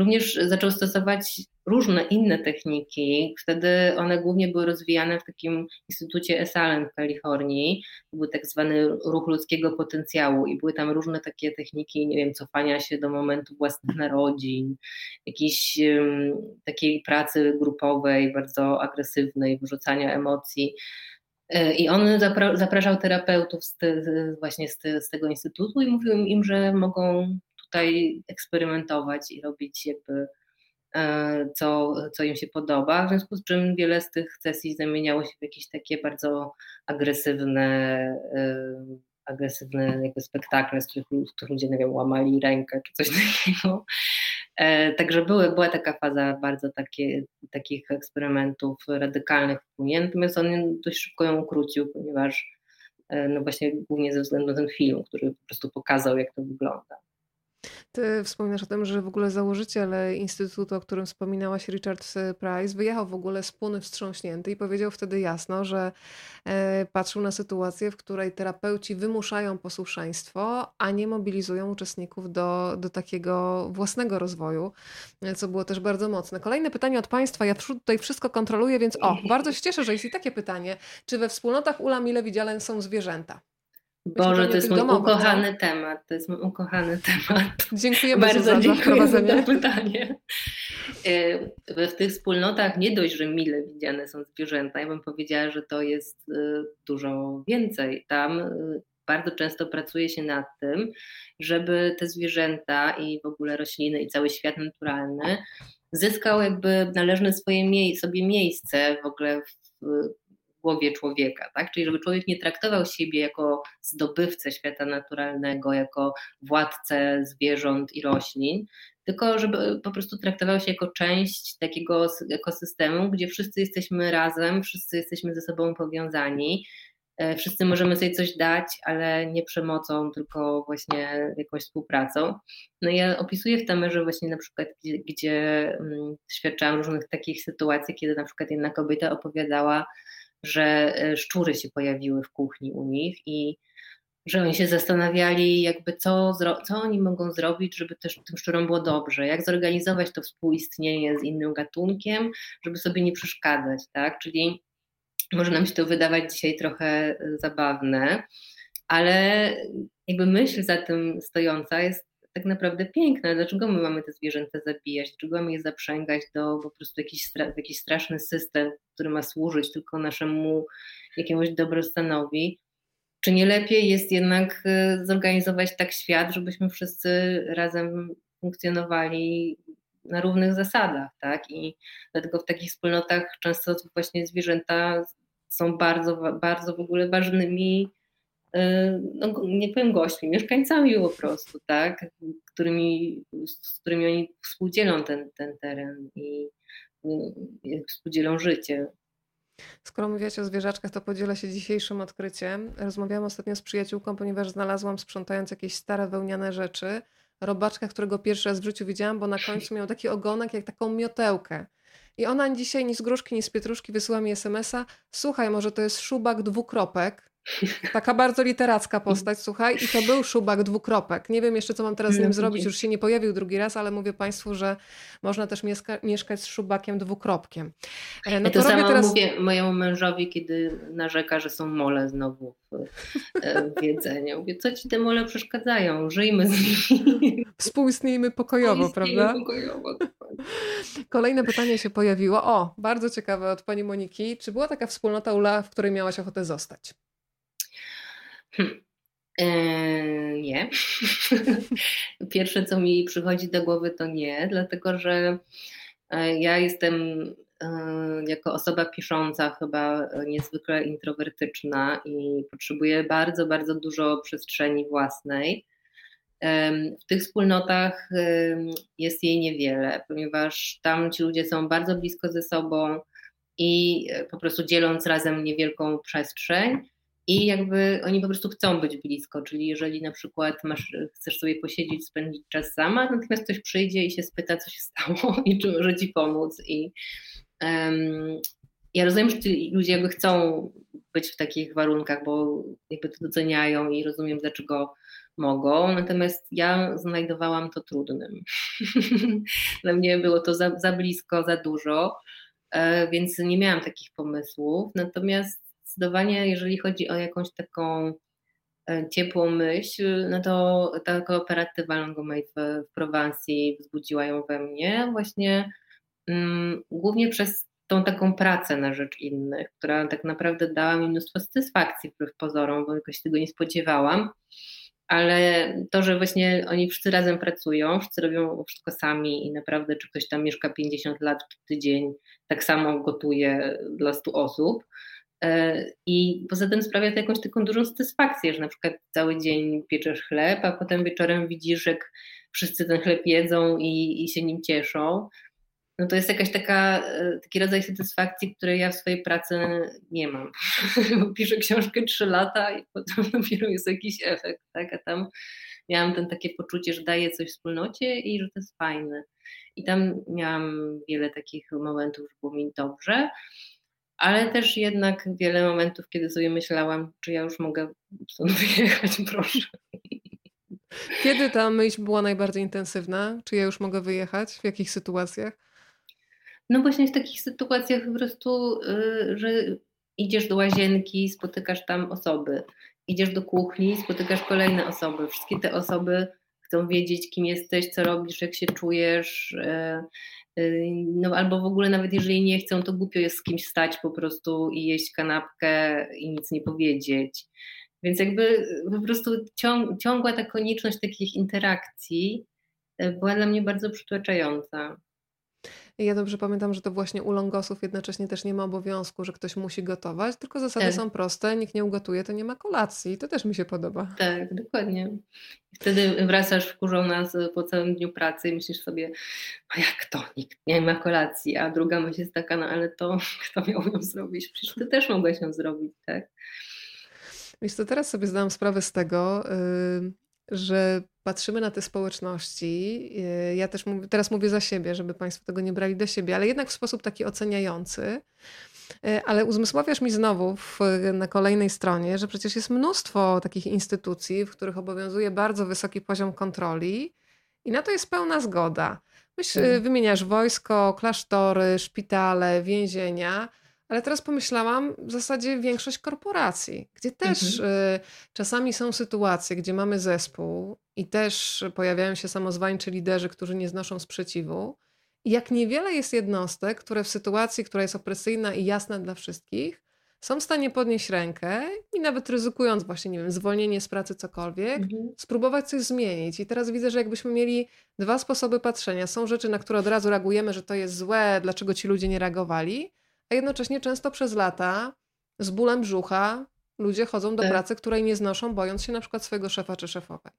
Również zaczął stosować różne inne techniki. Wtedy one głównie były rozwijane w takim instytucie Esalen w Kalifornii. To był tak zwany ruch ludzkiego potencjału i były tam różne takie techniki, nie wiem, cofania się do momentu własnych narodzin, jakiejś um, takiej pracy grupowej, bardzo agresywnej, wyrzucania emocji. I on zapra zapraszał terapeutów z te, właśnie z, te, z, tego instytutu i mówił im, że mogą tutaj eksperymentować i robić jakby e, co, co im się podoba, w związku z czym wiele z tych sesji zamieniało się w jakieś takie bardzo agresywne, e, agresywne jakby spektakle, z których, w których ludzie nie wiem, łamali rękę czy coś [laughs] takiego. E, także były, była taka faza bardzo takie, takich eksperymentów radykalnych w natomiast on dość szybko ją ukrócił, ponieważ no właśnie głównie ze względu na ten film, który po prostu pokazał, jak to wygląda. Ty wspominasz o tym, że w ogóle założyciel instytutu, o którym wspominałaś, Richard Price, wyjechał w ogóle z Puny wstrząśnięty i powiedział wtedy jasno, że e, patrzył na sytuację, w której terapeuci wymuszają posłuszeństwo, a nie mobilizują uczestników do, do takiego własnego rozwoju, co było też bardzo mocne. Kolejne pytanie od Państwa. Ja tutaj wszystko kontroluję, więc o, bardzo się cieszę, że jest i takie pytanie. Czy we wspólnotach Ula mile widziane są zwierzęta? Boże, to jest mój ukochany temat. To jest mój ukochany temat. Dziękujemy bardzo za, dziękuję za to pytanie. E, w tych wspólnotach nie dość, że mile widziane są zwierzęta, ja bym powiedziała, że to jest e, dużo więcej. Tam e, bardzo często pracuje się nad tym, żeby te zwierzęta i w ogóle rośliny i cały świat naturalny zyskał jakby należne swoje sobie miejsce w ogóle w głowie człowieka, tak? Czyli żeby człowiek nie traktował siebie jako zdobywcę świata naturalnego, jako władcę zwierząt i roślin, tylko żeby po prostu traktował się jako część takiego ekosystemu, gdzie wszyscy jesteśmy razem, wszyscy jesteśmy ze sobą powiązani, e, wszyscy możemy sobie coś dać, ale nie przemocą, tylko właśnie jakąś współpracą. No ja opisuję w tamerze właśnie na przykład, gdzie, um, doświadczałam różnych takich sytuacji, kiedy na przykład jedna kobieta opowiadała, że e, szczury się pojawiły w kuchni u nich i że oni się zastanawiali, jakby co, co oni mogą zrobić, żeby też tym szczurom było dobrze, jak zorganizować to współistnienie z innym gatunkiem, żeby sobie nie przeszkadzać, tak? Czyli może nam się to wydawać dzisiaj trochę e, zabawne, ale jakby myśl za tym stojąca jest tak naprawdę piękne. Dlaczego my mamy te zwierzęta zabijać? Dlaczego mamy je zaprzęgać do po prostu jakiś, jakiś straszny system, który ma służyć tylko naszemu jakiemuś dobrostanowi? Czy nie lepiej jest jednak y, zorganizować tak świat, żebyśmy wszyscy razem funkcjonowali na równych zasadach, tak? I dlatego w takich wspólnotach często właśnie zwierzęta są bardzo, bardzo w ogóle ważnymi no, nie powiem gośćmi, mieszkańcami po prostu, tak, którymi, z którymi oni współdzielą ten, ten teren i, i współdzielą życie. Skoro mówiłaś o zwierzaczkach, to podzielę się dzisiejszym odkryciem. Rozmawiałam ostatnio z przyjaciółką, ponieważ znalazłam sprzątając jakieś stare wełniane rzeczy, robaczka, którego pierwszy raz w życiu widziałam, bo na końcu miał taki ogonek jak taką miotełkę. I ona dzisiaj ni z gruszki, ni z pietruszki wysyła mi smsa, słuchaj, może to jest szubak dwukropek, Taka bardzo literacka postać, słuchaj, i to był szubak dwukropek. Nie wiem jeszcze, co mam teraz z nim zrobić, już się nie pojawił drugi raz, ale mówię Państwu, że można też mieszka mieszkać z szubakiem dwukropkiem. E, no ja to, to samo teraz... mówię mojemu mężowi, kiedy narzeka, że są mole znowu w, e, w jedzeniu. Mówię, co ci te mole przeszkadzają? Żyjmy z nimi. Współistniejmy pokojowo, Współistniejmy prawda? pokojowo, Kolejne pytanie się pojawiło. O, bardzo ciekawe od pani Moniki. Czy była taka wspólnota Ula, w której miałaś ochotę zostać? Eee, nie. [laughs] Pierwsze, co mi przychodzi do głowy, to nie, dlatego że e, ja jestem e, jako osoba pisząca chyba niezwykle introwertyczna i potrzebuję bardzo, bardzo dużo przestrzeni własnej. W tych wspólnotach jest jej niewiele, ponieważ tam ci ludzie są bardzo blisko ze sobą i e, po prostu dzieląc razem niewielką przestrzeń, i jakby oni po prostu chcą być blisko, czyli jeżeli na przykład masz, chcesz sobie posiedzieć, spędzić czas sama, natomiast ktoś przyjdzie i się spyta, co się stało [laughs] i czy może ci pomóc. I um, ja rozumiem, że ci ludzie jakby chcą być w takich warunkach, bo jakby to doceniają i rozumiem, dlaczego mogą, natomiast ja znajdowałam to trudnym. [laughs] Dla mnie było to za, za blisko, za dużo, e, więc nie miałam takich pomysłów. Natomiast zdecydowanie, jeżeli chodzi o jakąś taką e, ciepłą myśl, no to ta kooperatywa Longomate w, w Prowansji wzbudziła ją we mnie właśnie um, głównie przez tą taką pracę na rzecz innych, która tak naprawdę dała mi mnóstwo satysfakcji wbrew pozorom, bo jakoś tego nie spodziewałam. Ale to, że właśnie oni wszyscy razem pracują, wszyscy robią wszystko sami i naprawdę, czy ktoś tam mieszka 50 lat w tydzień, tak samo gotuje dla 100 osób, I poza tym sprawia to jakąś taką dużą satysfakcję, że na przykład cały dzień pieczesz chleb, a potem wieczorem widzisz, jak wszyscy ten chleb jedzą i, i się nim cieszą. No to jest jakaś taka, e, taki rodzaj satysfakcji, której ja w swojej pracy nie mam. [laughs] Piszę książkę trzy lata i potem [laughs] dopiero jest jakiś efekt, tak? A tam miałam ten takie poczucie, że daję coś wspólnocie i że to jest fajne. I tam miałam wiele takich momentów, że było mi dobrze ale też jednak wiele momentów, kiedy sobie myślałam, czy ja już mogę stąd wyjechać, [laughs] proszę. Kiedy ta myśl była najbardziej intensywna? Czy ja już mogę wyjechać? W jakich sytuacjach? No właśnie w takich sytuacjach po prostu, y, że idziesz do łazienki, spotykasz tam osoby, idziesz do kuchni, spotykasz kolejne osoby. Wszystkie te osoby chcą wiedzieć, kim jesteś, co robisz, jak się czujesz, y, no albo w ogóle nawet jeżeli nie chcą, to głupio jest z kimś stać po prostu i jeść kanapkę i nic nie powiedzieć. Więc jakby po prostu ciągła ta konieczność takich interakcji e, była dla mnie bardzo przytłaczająca. Ja dobrze pamiętam, że to właśnie u longosów jednocześnie też nie ma obowiązku, że ktoś musi gotować, tylko zasady tak. są proste, nikt nie ugotuje, to nie ma kolacji. To też mi się podoba. Tak, dokładnie. Wtedy wracasz wkurzona po całym dniu pracy i myślisz sobie, no jak to, nikt nie ma kolacji, a druga myśl jest taka, no ale to [laughs] kto miał ją zrobić? Przecież ty też mogłeś ją zrobić, tak? Wiesz to teraz sobie zdałam sprawę z tego, że patrzymy na te społeczności. Yy, ja też mówię, teraz mówię za siebie, żeby Państwo tego nie brali do siebie, ale jednak w sposób taki oceniający. Yy, ale uzmysławiasz mi znowu w, na kolejnej stronie, że przecież jest mnóstwo takich instytucji, w których obowiązuje bardzo wysoki poziom kontroli i na to jest pełna zgoda. Myśl, mhm. wymieniasz wojsko, klasztory, szpitale, więzienia. Ale teraz pomyślałam, w zasadzie większość korporacji, gdzie też mhm. y, czasami są sytuacje, gdzie mamy zespół i też pojawiają się samozwańczy liderzy, którzy nie znoszą sprzeciwu. I jak niewiele jest jednostek, które w sytuacji, która jest opresyjna i jasna dla wszystkich, są w stanie podnieść rękę i nawet ryzykując właśnie, nie wiem, zwolnienie z pracy, cokolwiek, mhm. spróbować coś zmienić. I teraz widzę, że jakbyśmy mieli dwa sposoby patrzenia. Są rzeczy, na które od razu reagujemy, że to jest złe, dlaczego ci ludzie nie reagowali, a jednocześnie często przez lata z bólem brzucha ludzie chodzą do tak. pracy, której nie znoszą, bojąc się na przykład swojego szefa czy szefowej.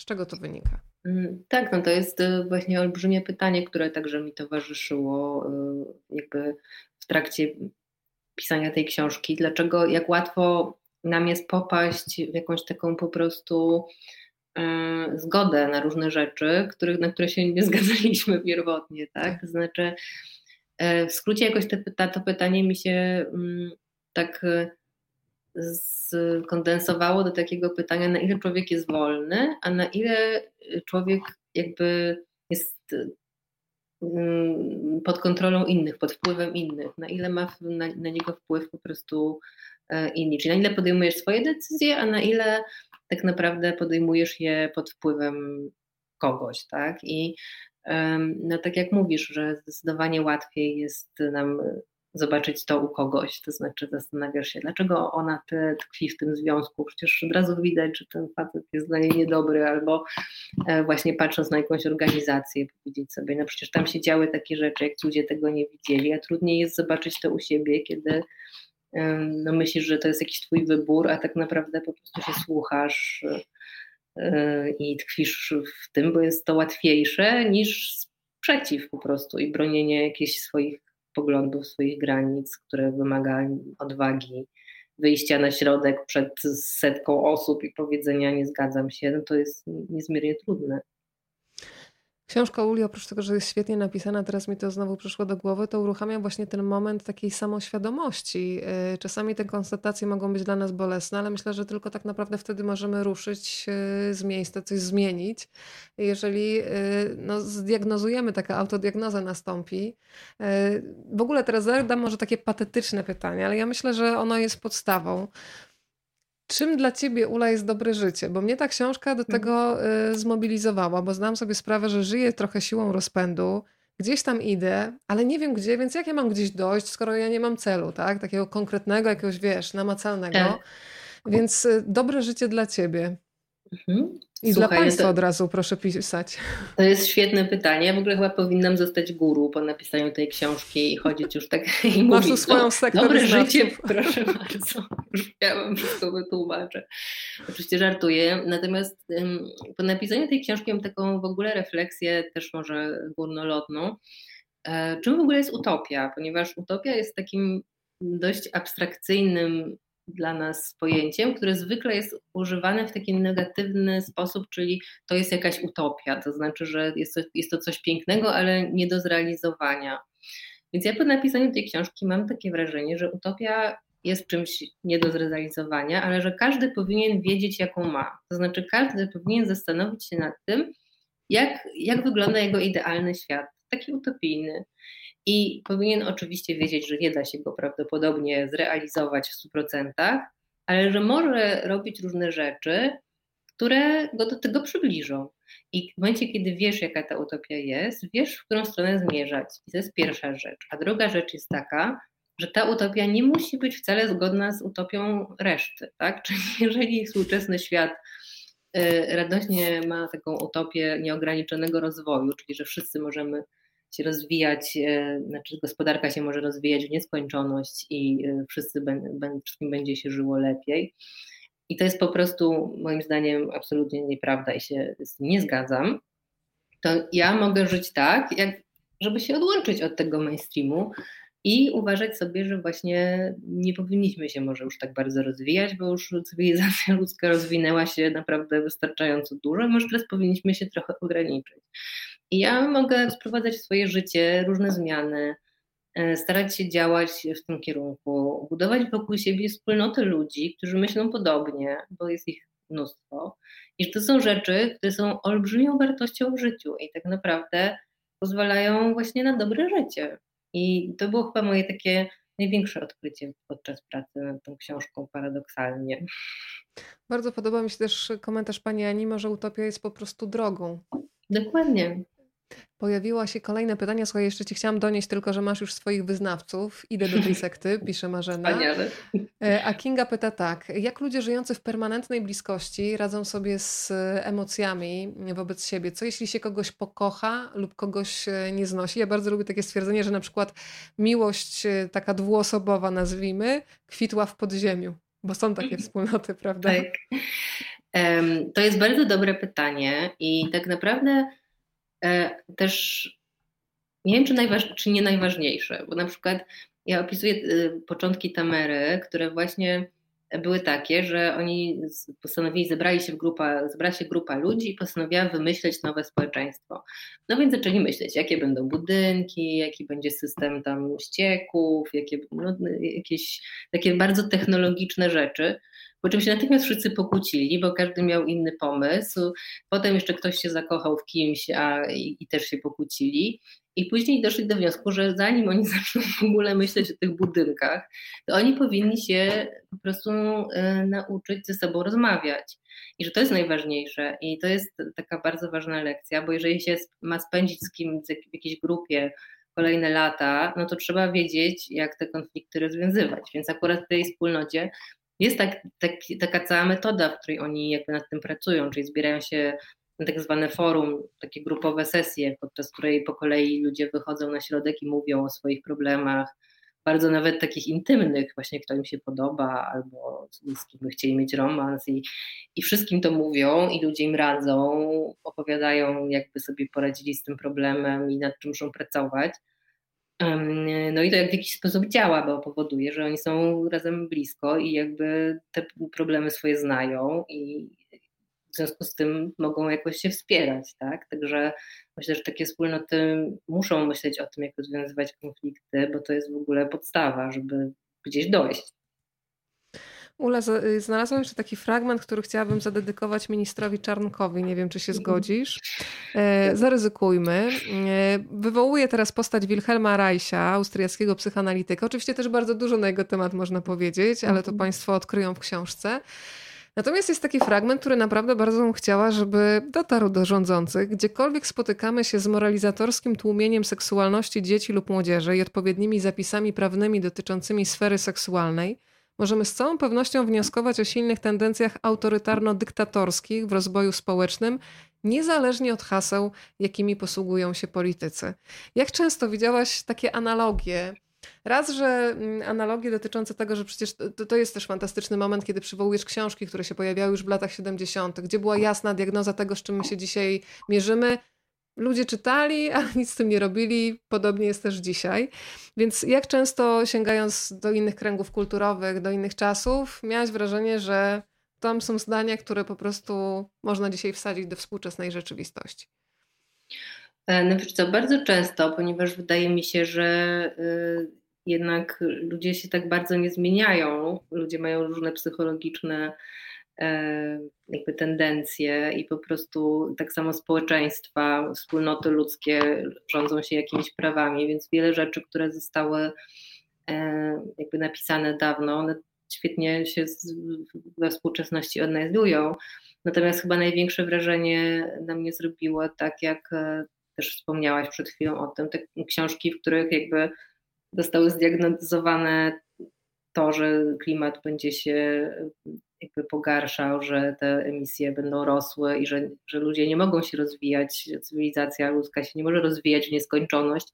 Z czego to wynika? Mm, tak, no to jest y, właśnie olbrzymie pytanie, które także mi towarzyszyło y, jakby w trakcie pisania tej książki. Dlaczego, jak łatwo nam jest popaść w jakąś taką po prostu y, zgodę na różne rzeczy, których, na które się nie [laughs] zgadzaliśmy pierwotnie, tak? Znaczy, w skrócie jakoś te, to pytanie mi się mm, tak e, skondensowało do takiego pytania, na ile człowiek jest wolny, a na ile człowiek jakby jest mm, pod kontrolą innych, pod wpływem innych, na ile ma na, na niego wpływ po prostu e, inni, czyli na ile podejmujesz swoje decyzje, a na ile tak naprawdę podejmujesz je pod wpływem kogoś, tak? I no tak jak mówisz, że zdecydowanie łatwiej jest nam zobaczyć to u kogoś, to znaczy zastanawiasz się, dlaczego ona te tkwi w tym związku, przecież od razu widać, że ten facet jest dla niej niedobry, albo e, właśnie patrząc na jakąś organizację, powiedzieć sobie, no przecież tam się działy takie rzeczy, jak ludzie tego nie widzieli, a trudniej jest zobaczyć to u siebie, kiedy no myślisz, że to jest jakiś twój wybór, a tak naprawdę po prostu się słuchasz e, i tkwisz w tym, bo jest to łatwiejsze niż sprzeciw po prostu i bronienie jakichś swoich poglądów, swoich granic, które wymaga odwagi, wyjścia na środek przed setką osób i powiedzenia nie zgadzam się, no to jest niezmiernie trudne. Książka Uli, oprócz tego, że jest świetnie napisana, teraz mi to znowu przyszło do głowy, to uruchamia właśnie ten moment takiej samoświadomości. Y, czasami te konstatacje mogą być dla nas bolesne, ale myślę, że tylko tak naprawdę wtedy możemy ruszyć y, z miejsca, coś zmienić. Jeżeli y, no, zdiagnozujemy, taka autodiagnoza nastąpi. W ogóle teraz zadam może takie patetyczne pytanie, ale ja myślę, że ono jest podstawą. Czym dla ciebie, Ula, jest dobre życie? Bo mnie ta książka do mhm. tego y, zmobilizowała, bo znam sobie sprawę, że żyję trochę siłą rozpędu, gdzieś tam idę, ale nie wiem gdzie, więc jak ja mam gdzieś dojść, skoro ja nie mam celu, tak? Takiego konkretnego, jakiegoś, wiesz, namacalnego. Tak. Więc y, dobre życie dla ciebie. Mhm. I Słuchaj, dla Państwa to, od razu proszę pisać. To jest świetne pytanie. Ja w ogóle chyba powinnam zostać guru po napisaniu tej książki i chodzić już tak i Masz mówić, swoją no, sektę Dobre życie, proszę bardzo. Już ja wam wszystko wytłumaczę. Oczywiście żartuję. Natomiast um, po napisaniu tej książki mam taką w ogóle refleksję, też może górnolotną. E, czym w ogóle jest utopia? Ponieważ utopia jest takim dość abstrakcyjnym dla nas pojęciem, które zwykle jest używane w taki negatywny sposób, czyli to jest jakaś utopia, to znaczy, że jest to, jest to coś pięknego, ale nie do zrealizowania. Więc ja po napisaniu tej książki mam takie wrażenie, że utopia jest czymś nie do zrealizowania, ale że każdy powinien wiedzieć, jaką ma. To znaczy, każdy powinien zastanowić się nad tym, jak, jak wygląda jego idealny świat, taki utopijny. I powinien oczywiście wiedzieć, że nie da się go prawdopodobnie zrealizować w 100%, ale że może robić różne rzeczy, które go do tego przybliżą. I w momencie, kiedy wiesz, jaka ta utopia jest, wiesz, w którą stronę zmierzać. I to jest pierwsza rzecz. A druga rzecz jest taka, że ta utopia nie musi być wcale zgodna z utopią reszty. Tak? [laughs] Czyli jeżeli współczesny świat y, radośnie ma taką utopię nieograniczonego rozwoju, czyli że wszyscy możemy się rozwijać, e, znaczy gospodarka się może rozwijać w nieskończoność i e, wszyscy wszystkim będzie się żyło lepiej. I to jest po prostu moim zdaniem absolutnie nieprawda i się z tym nie zgadzam. To ja mogę żyć tak, jak, żeby się odłączyć od tego mainstreamu i uważać sobie, że właśnie nie powinniśmy się może już tak bardzo rozwijać, bo już cywilizacja [laughs] ludzka rozwinęła się naprawdę wystarczająco dużo, może teraz powinniśmy się trochę ograniczyć. I ja mogę wprowadzać w swoje życie różne zmiany, e, starać się działać w tym kierunku, budować wokół siebie wspólnoty ludzi, którzy myślą podobnie, bo jest ich mnóstwo. I to są rzeczy, które są olbrzymią wartością w życiu i tak naprawdę pozwalają właśnie na dobre życie. I to było chyba moje takie największe odkrycie podczas pracy nad tą książką, paradoksalnie. Bardzo podoba mi się też komentarz pani Ani, że utopia jest po prostu drogą. Dokładnie. Pojawiło się kolejne pytanie. Słuchaj, jeszcze ci chciałam donieść tylko, że masz już swoich wyznawców. Idę do tej sekty, [laughs] pisze Marzena. Wspaniale. E, a Kinga pyta tak. Jak ludzie żyjący w permanentnej bliskości radzą sobie z emocjami wobec siebie? Co jeśli się kogoś pokocha lub kogoś e, nie znosi? Ja bardzo lubię takie stwierdzenie, że na przykład miłość e, taka dwuosobowa, nazwijmy, kwitła w podziemiu. Bo są takie [laughs] wspólnoty, prawda? Tak. To jest bardzo dobre pytanie i tak naprawdę też nie wiem, czy, najważ, czy nie najważniejsze, bo na przykład ja opisuję e, początki Tamery, które właśnie były takie, że oni postanowili, zebrali się w grupa, zebrała się grupa ludzi i postanowiła wymyśleć nowe społeczeństwo. No więc zaczęli myśleć, jakie będą budynki, jaki będzie system tam ścieków, jakie, no, jakieś takie bardzo technologiczne rzeczy. Po czym się natychmiast wszyscy pokłócili, bo każdy miał inny pomysł. Potem jeszcze ktoś się zakochał w kimś a, i, i też się pokłócili. I później doszli do wniosku, że zanim oni [laughs] zaczną w ogóle myśleć o tych budynkach, to oni powinni się po prostu y, nauczyć ze sobą rozmawiać. I że to jest najważniejsze. I to jest taka bardzo ważna lekcja, bo jeżeli się ma spędzić z kimś w jakiejś grupie kolejne lata, no to trzeba wiedzieć, jak te konflikty rozwiązywać. Więc akurat w tej wspólnocie jest tak, tak, taka cała metoda, w której oni jakby nad tym pracują, czyli zbierają się na tak zwane forum, takie grupowe sesje, podczas której po kolei ludzie wychodzą na środek i mówią o swoich problemach, bardzo nawet takich intymnych, właśnie kto im się podoba, albo z kim by chcieli mieć romans i, i wszystkim to mówią i ludzie im radzą, opowiadają jakby sobie poradzili z tym problemem i nad czym muszą pracować. No i to jak w jakiś sposób działa, bo powoduje, że oni są razem blisko i jakby te problemy swoje znają i w związku z tym mogą jakoś się wspierać, tak? Także myślę, że takie wspólnoty muszą myśleć o tym, jak rozwiązywać konflikty, bo to jest w ogóle podstawa, żeby gdzieś dojść. Ula, y, znalazłam jeszcze taki fragment, który chciałabym zadedykować ministrowi Czarnkowi. Nie wiem, czy się zgodzisz. E, zaryzykujmy. E, wywołuje teraz postać Wilhelma Reicha, austriackiego psychoanalityka. Oczywiście też bardzo dużo na jego temat można powiedzieć, ale to mhm. Państwo odkryją w książce. Natomiast jest taki fragment, który naprawdę bardzo bym chciała, żeby dotarł do rządzących. Gdziekolwiek spotykamy się z moralizatorskim tłumieniem seksualności dzieci lub młodzieży i odpowiednimi zapisami prawnymi dotyczącymi sfery seksualnej, możemy z całą pewnością wnioskować o silnych tendencjach autorytarno-dyktatorskich w rozwoju społecznym, niezależnie od haseł, jakimi posługują się politycy. Jak często widziałaś takie analogie Raz, że mm, analogie dotyczące tego, że przecież to, to, jest też fantastyczny moment, kiedy przywołujesz książki, które się pojawiały już w latach 70., gdzie była jasna diagnoza tego, z czym my się dzisiaj mierzymy. Ludzie czytali, [laughs] a nic z tym nie robili. Podobnie jest też dzisiaj. Więc jak często sięgając do innych kręgów kulturowych, do innych czasów, miałaś wrażenie, że tam są zdania, które po prostu można dzisiaj wsadzić do współczesnej rzeczywistości? E, no wiesz co, bardzo często, ponieważ wydaje mi się, że y, jednak ludzie się tak bardzo nie zmieniają, ludzie mają różne psychologiczne e, jakby tendencje i po prostu tak samo społeczeństwa, wspólnoty ludzkie rządzą się jakimiś prawami, więc wiele rzeczy, które zostały e, jakby napisane dawno, one świetnie się we współczesności odnajdują. Natomiast chyba największe wrażenie na mnie zrobiło, tak jak też wspomniałaś przed chwilą o tym, te książki, w których jakby zostały zdiagnozowane to, że klimat będzie się jakby pogarszał, że te emisje będą rosły i że, że ludzie nie mogą się rozwijać, cywilizacja ludzka się nie może rozwijać w nieskończoność.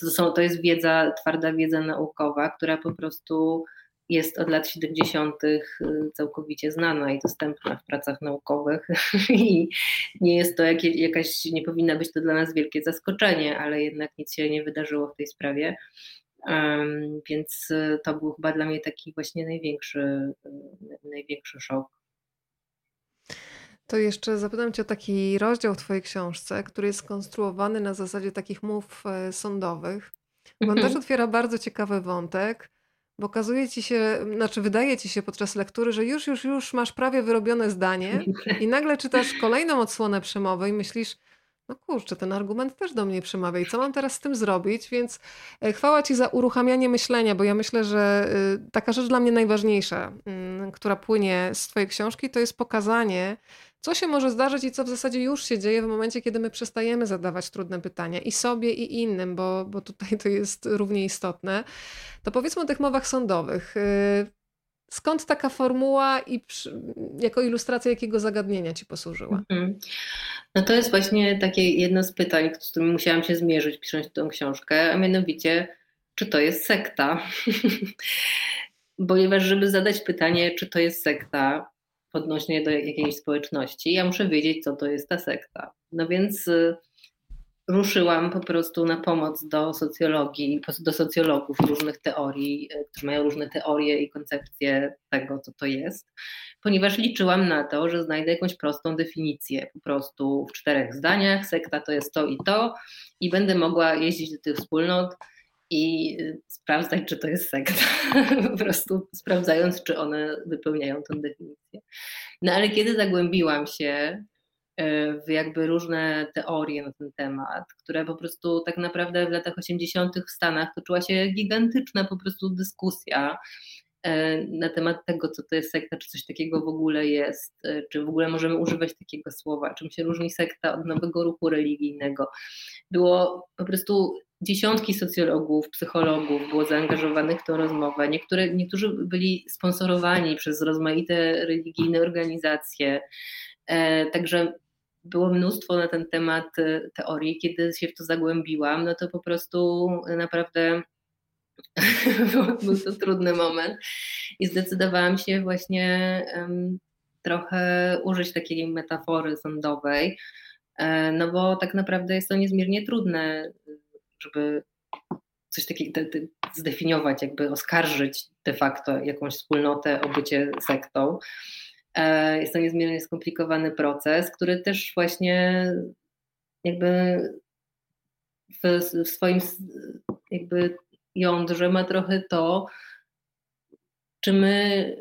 To, są, to jest wiedza, twarda wiedza naukowa, która po prostu jest od lat 70. Y, całkowicie znana i dostępna w pracach naukowych [laughs] i nie jest to jakieś, jakaś, nie powinna być to dla nas wielkie zaskoczenie, ale jednak nic się nie wydarzyło w tej sprawie. Więc y, to był chyba dla mnie taki właśnie największy, y, największy szok. To jeszcze zapytam Cię o taki rozdział w Twojej książce, który jest skonstruowany na zasadzie takich mów e, sądowych. Bo on też mhm. otwiera bardzo ciekawy wątek bo okazuje ci się, znaczy wydaje ci się podczas lektury, że już, już, już masz prawie wyrobione zdanie [laughs] i nagle czytasz kolejną odsłonę przemowy i myślisz, no kurczę, ten argument też do mnie przemawia i co mam teraz z tym zrobić? Więc e, chwała Ci za uruchamianie myślenia, bo ja myślę, że y, taka rzecz dla mnie najważniejsza, mm, która płynie z Twojej książki, to jest pokazanie, co się może zdarzyć i co w zasadzie już się dzieje w momencie, kiedy my przestajemy zadawać trudne pytania i sobie, i innym, bo, bo tutaj to jest równie istotne. To powiedzmy o tych mowach sądowych. Skąd taka formuła i przy, jako ilustracja jakiego zagadnienia ci posłużyła? Mhm. No to jest właśnie takie jedno z pytań, z którym musiałam się zmierzyć pisząc tę książkę, a mianowicie, czy to jest sekta? [laughs] Ponieważ, żeby zadać pytanie, czy to jest sekta, odnośnie do jakiejś społeczności, ja muszę wiedzieć, co to jest ta sekta. No więc y, ruszyłam po prostu na pomoc do socjologii, do socjologów różnych teorii, y, którzy mają różne teorie i koncepcje tego, co to jest, ponieważ liczyłam na to, że znajdę jakąś prostą definicję, po prostu w czterech zdaniach, sekta to jest to i to i będę mogła jeździć do tych wspólnot i sprawdzać, czy to jest sekta. [laughs] po prostu sprawdzając, czy one wypełniają tę definicję. No ale kiedy zagłębiłam się e, jakby różne teorie na ten temat, które po prostu tak naprawdę w latach 80. w Stanach toczyła się gigantyczna po prostu dyskusja e, na temat tego, co to jest sekta, czy coś takiego w ogóle jest, e, czy w ogóle możemy używać takiego słowa, czym się różni sekta od nowego ruchu religijnego. Było po prostu dziesiątki socjologów, psychologów było zaangażowanych w tę rozmowę. Niektóre, niektórzy byli sponsorowani przez rozmaite religijne organizacje. E, także było mnóstwo na ten temat e, teorii. Kiedy się w to zagłębiłam, no to po prostu naprawdę [laughs] był to trudny moment i zdecydowałam się właśnie trochę użyć takiej metafory sądowej, e, no bo tak naprawdę jest to niezmiernie trudne żeby coś takiego zdefiniować, jakby oskarżyć de facto jakąś wspólnotę o bycie sektą. E, jest to niezmiernie skomplikowany proces, który też właśnie jakby w, w swoim jakby jądrze ma trochę to, czy my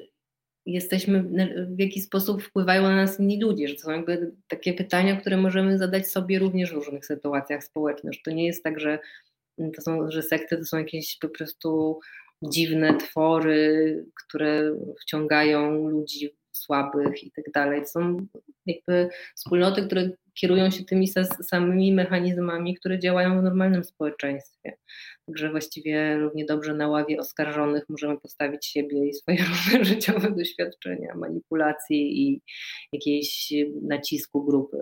jesteśmy, w jaki sposób wpływają na nas inni ludzie, że to są jakby takie pytania, które możemy zadać sobie również w różnych sytuacjach społecznych, że to nie jest tak, że to są, że sekty to są jakieś po prostu dziwne twory, które wciągają ludzi słabych i tak dalej. Są jakby wspólnoty, które kierują się tymi samymi mechanizmami, które działają w normalnym społeczeństwie. Także właściwie równie dobrze na ławie oskarżonych możemy postawić siebie i swoje [laughs] różne życiowe doświadczenia, manipulacji i jakiejś nacisku grupy.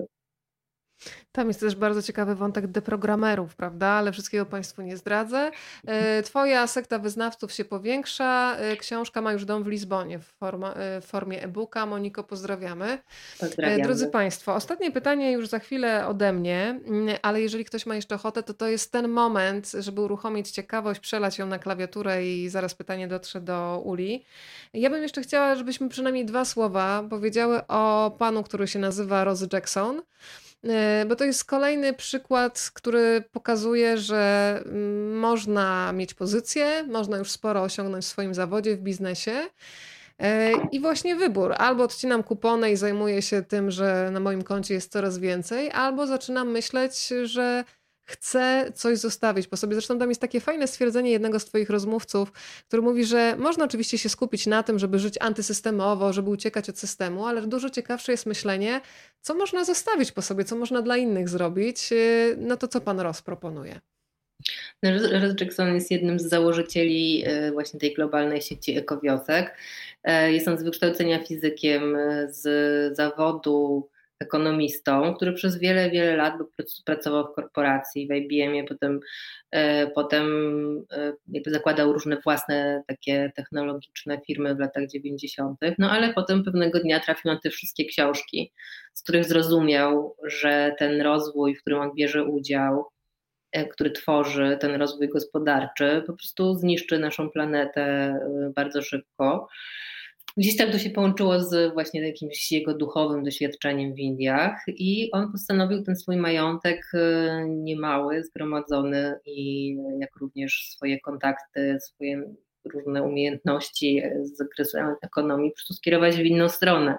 Tam jest też bardzo ciekawy wątek deprogramerów, prawda? Ale wszystkiego Państwu nie zdradzę. E, twoja sekta wyznawców się powiększa. E, książka ma już dom w Lizbonie w, forma, e, w formie e-booka. Moniko, pozdrawiamy. pozdrawiamy. Drodzy Państwo, ostatnie pytanie już za chwilę ode mnie, mm, ale jeżeli ktoś ma jeszcze ochotę, to to jest ten moment, żeby uruchomić ciekawość, przelać ją na klawiaturę i zaraz pytanie dotrze do Uli. Ja bym jeszcze chciała, żebyśmy przynajmniej dwa słowa powiedziały o panu, który się nazywa Rose Jackson. E, bo to jest kolejny przykład, który pokazuje, że mm, można mieć pozycję, można już sporo osiągnąć w swoim zawodzie, w biznesie. E, I właśnie wybór. Albo odcinam kupony i zajmuję się tym, że na moim koncie jest coraz więcej, albo zaczynam myśleć, że chce coś zostawić po sobie. Zresztą tam jest takie fajne stwierdzenie jednego z Twoich rozmówców, który mówi, że można oczywiście się skupić na tym, żeby żyć antysystemowo, żeby uciekać od systemu, ale dużo ciekawsze jest myślenie, co można zostawić po sobie, co można dla innych zrobić. No to co Pan Ross proponuje? No, Ross Jackson jest jednym z założycieli e, właśnie tej globalnej sieci ekowiosek. E, jest on z wykształcenia fizykiem, z zawodu ekonomistą, który przez wiele, wiele lat pracował w korporacji, w IBM-ie, potem, e, potem e, jakby zakładał różne własne takie technologiczne firmy w latach 90., no ale potem pewnego dnia trafił na te wszystkie książki, z których zrozumiał, że ten rozwój, w którym on bierze udział, e, który tworzy ten rozwój gospodarczy, po prostu zniszczy naszą planetę bardzo szybko. Gdzieś tam to się połączyło z właśnie jakimś jego duchowym doświadczeniem w Indiach i on postanowił ten swój majątek e, niemały, zgromadzony i jak również swoje kontakty, swoje różne umiejętności z zakresu ekonomii po prostu skierować w inną stronę.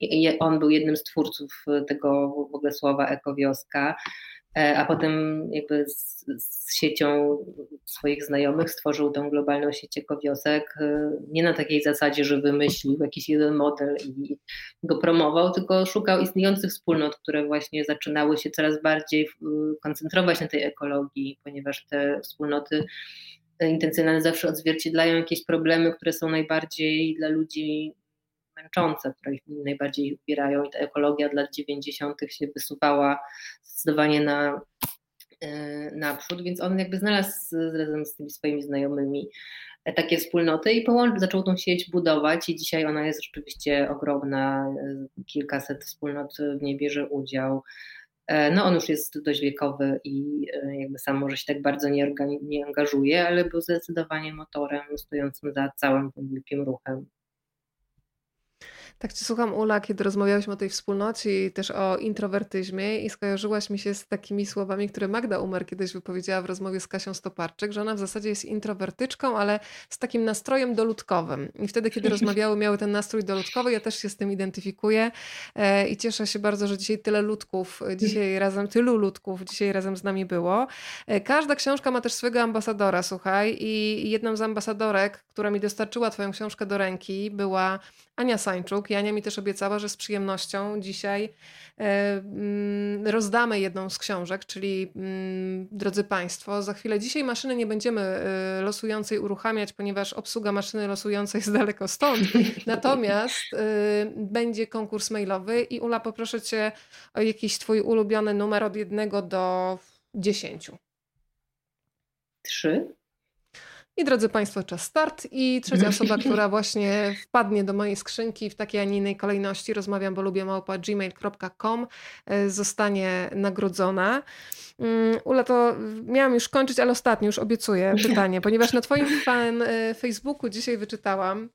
I on był jednym z twórców tego w ogóle słowa ekowioska. E, a potem jakby z, z, siecią swoich znajomych stworzył tą globalną sieć ekowiosek, e, nie na takiej zasadzie, że wymyślił jakiś jeden model i go promował, tylko szukał istniejących wspólnot, które właśnie zaczynały się coraz bardziej koncentrować na tej ekologii, ponieważ te wspólnoty intencjonalne zawsze odzwierciedlają jakieś problemy, które są najbardziej dla ludzi męczące, które ich najbardziej upierają i ta ekologia dla lat 90. się wysuwała zdecydowanie na, e, naprzód, więc on jakby znalazł razem z tymi swoimi znajomymi e, takie wspólnoty i połączył, zaczął tą sieć budować i dzisiaj ona jest rzeczywiście ogromna, e, kilkaset wspólnot w niej bierze udział. No on już jest dość wiekowy i jakby sam może się tak bardzo nie, nie angażuje, ale był zdecydowanie motorem stojącym za całym tym wielkim ruchem. Tak Cię słucham, Ula, kiedy rozmawiałyśmy o tej wspólnocie i też o introwertyzmie i skojarzyłaś mi się z takimi słowami, które Magda Umer kiedyś wypowiedziała w rozmowie z Kasią Stoparczyk, że ona w zasadzie jest introwertyczką, ale z takim nastrojem doludkowym. I wtedy, kiedy [laughs] rozmawiały, miały ten nastrój doludkowy, ja też się z tym identyfikuję e, i cieszę się bardzo, że dzisiaj tyle ludków, dzisiaj [laughs] razem, tylu ludków dzisiaj razem z nami było. E, każda książka ma też swojego ambasadora, słuchaj, i jedną z ambasadorek, która mi dostarczyła Twoją książkę do ręki, była Ania Sańczuk. I Ania mi też obiecała, że z przyjemnością dzisiaj e, mm, rozdamy jedną z książek, czyli mm, drodzy Państwo, za chwilę dzisiaj maszyny nie będziemy e, losującej uruchamiać, ponieważ obsługa maszyny losującej jest [laughs] daleko stąd. Natomiast e, będzie konkurs mailowy i Ula, poproszę Cię o jakiś Twój ulubiony numer od jednego do dziesięciu. Trzy. I drodzy Państwo, czas start. I trzecia [laughs] osoba, która właśnie wpadnie do mojej skrzynki w takiej, a nie innej kolejności, rozmawiam, bo lubię małpa gmail.com, e, zostanie nagrodzona. Mm, Ula, to miałam już kończyć, ale ostatnio już obiecuję [laughs] pytanie, ponieważ na Twoim fan e, Facebooku dzisiaj wyczytałam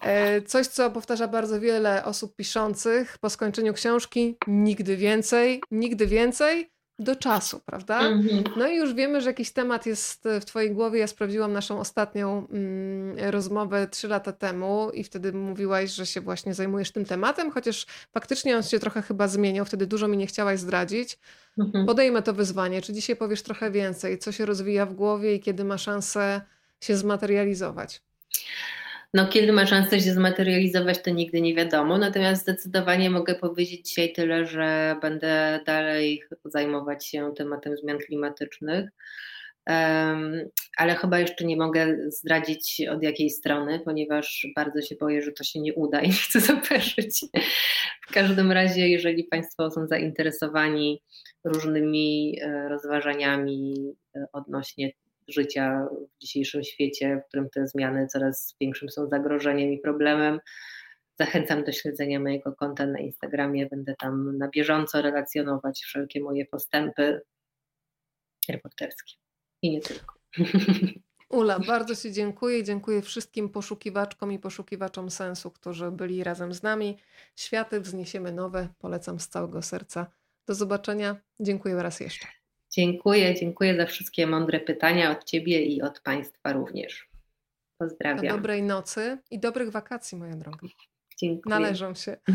e, coś, co powtarza bardzo wiele osób piszących po skończeniu książki: nigdy więcej, nigdy więcej do czasu, prawda? Mhm. No i już wiemy, że jakiś temat jest w Twojej głowie. Ja sprawdziłam naszą ostatnią mm, rozmowę trzy lata temu i wtedy mówiłaś, że się właśnie zajmujesz tym tematem, chociaż faktycznie on się trochę chyba zmieniał. Wtedy dużo mi nie chciałaś zdradzić. Mhm. Podejmę to wyzwanie. Czy dzisiaj powiesz trochę więcej? Co się rozwija w głowie i kiedy ma szansę się zmaterializować? No, kiedy ma szansę się zmaterializować, to nigdy nie wiadomo. Natomiast zdecydowanie mogę powiedzieć dzisiaj tyle, że będę dalej zajmować się tematem zmian klimatycznych. Um, ale chyba jeszcze nie mogę zdradzić od jakiej strony, ponieważ bardzo się boję, że to się nie uda i [laughs] nie chcę zapeszyć. W każdym razie, jeżeli Państwo są zainteresowani różnymi e, rozważaniami e, odnośnie życia w dzisiejszym świecie, w którym te zmiany coraz większym są zagrożeniem i problemem. Zachęcam do śledzenia mojego konta na Instagramie. Będę tam na bieżąco relacjonować wszelkie moje postępy reporterskie i nie tylko. [laughs] Ula, bardzo Ci dziękuję dziękuję wszystkim poszukiwaczkom i poszukiwaczom sensu, którzy byli razem z nami. Światy wzniesiemy nowe. Polecam z całego serca. Do zobaczenia. Dziękuję raz jeszcze. Dziękuję, dziękuję za wszystkie mądre pytania od Ciebie i od Państwa również. Pozdrawiam. Do dobrej nocy i dobrych wakacji, moja droga. Dziękuję. Należą się. [laughs]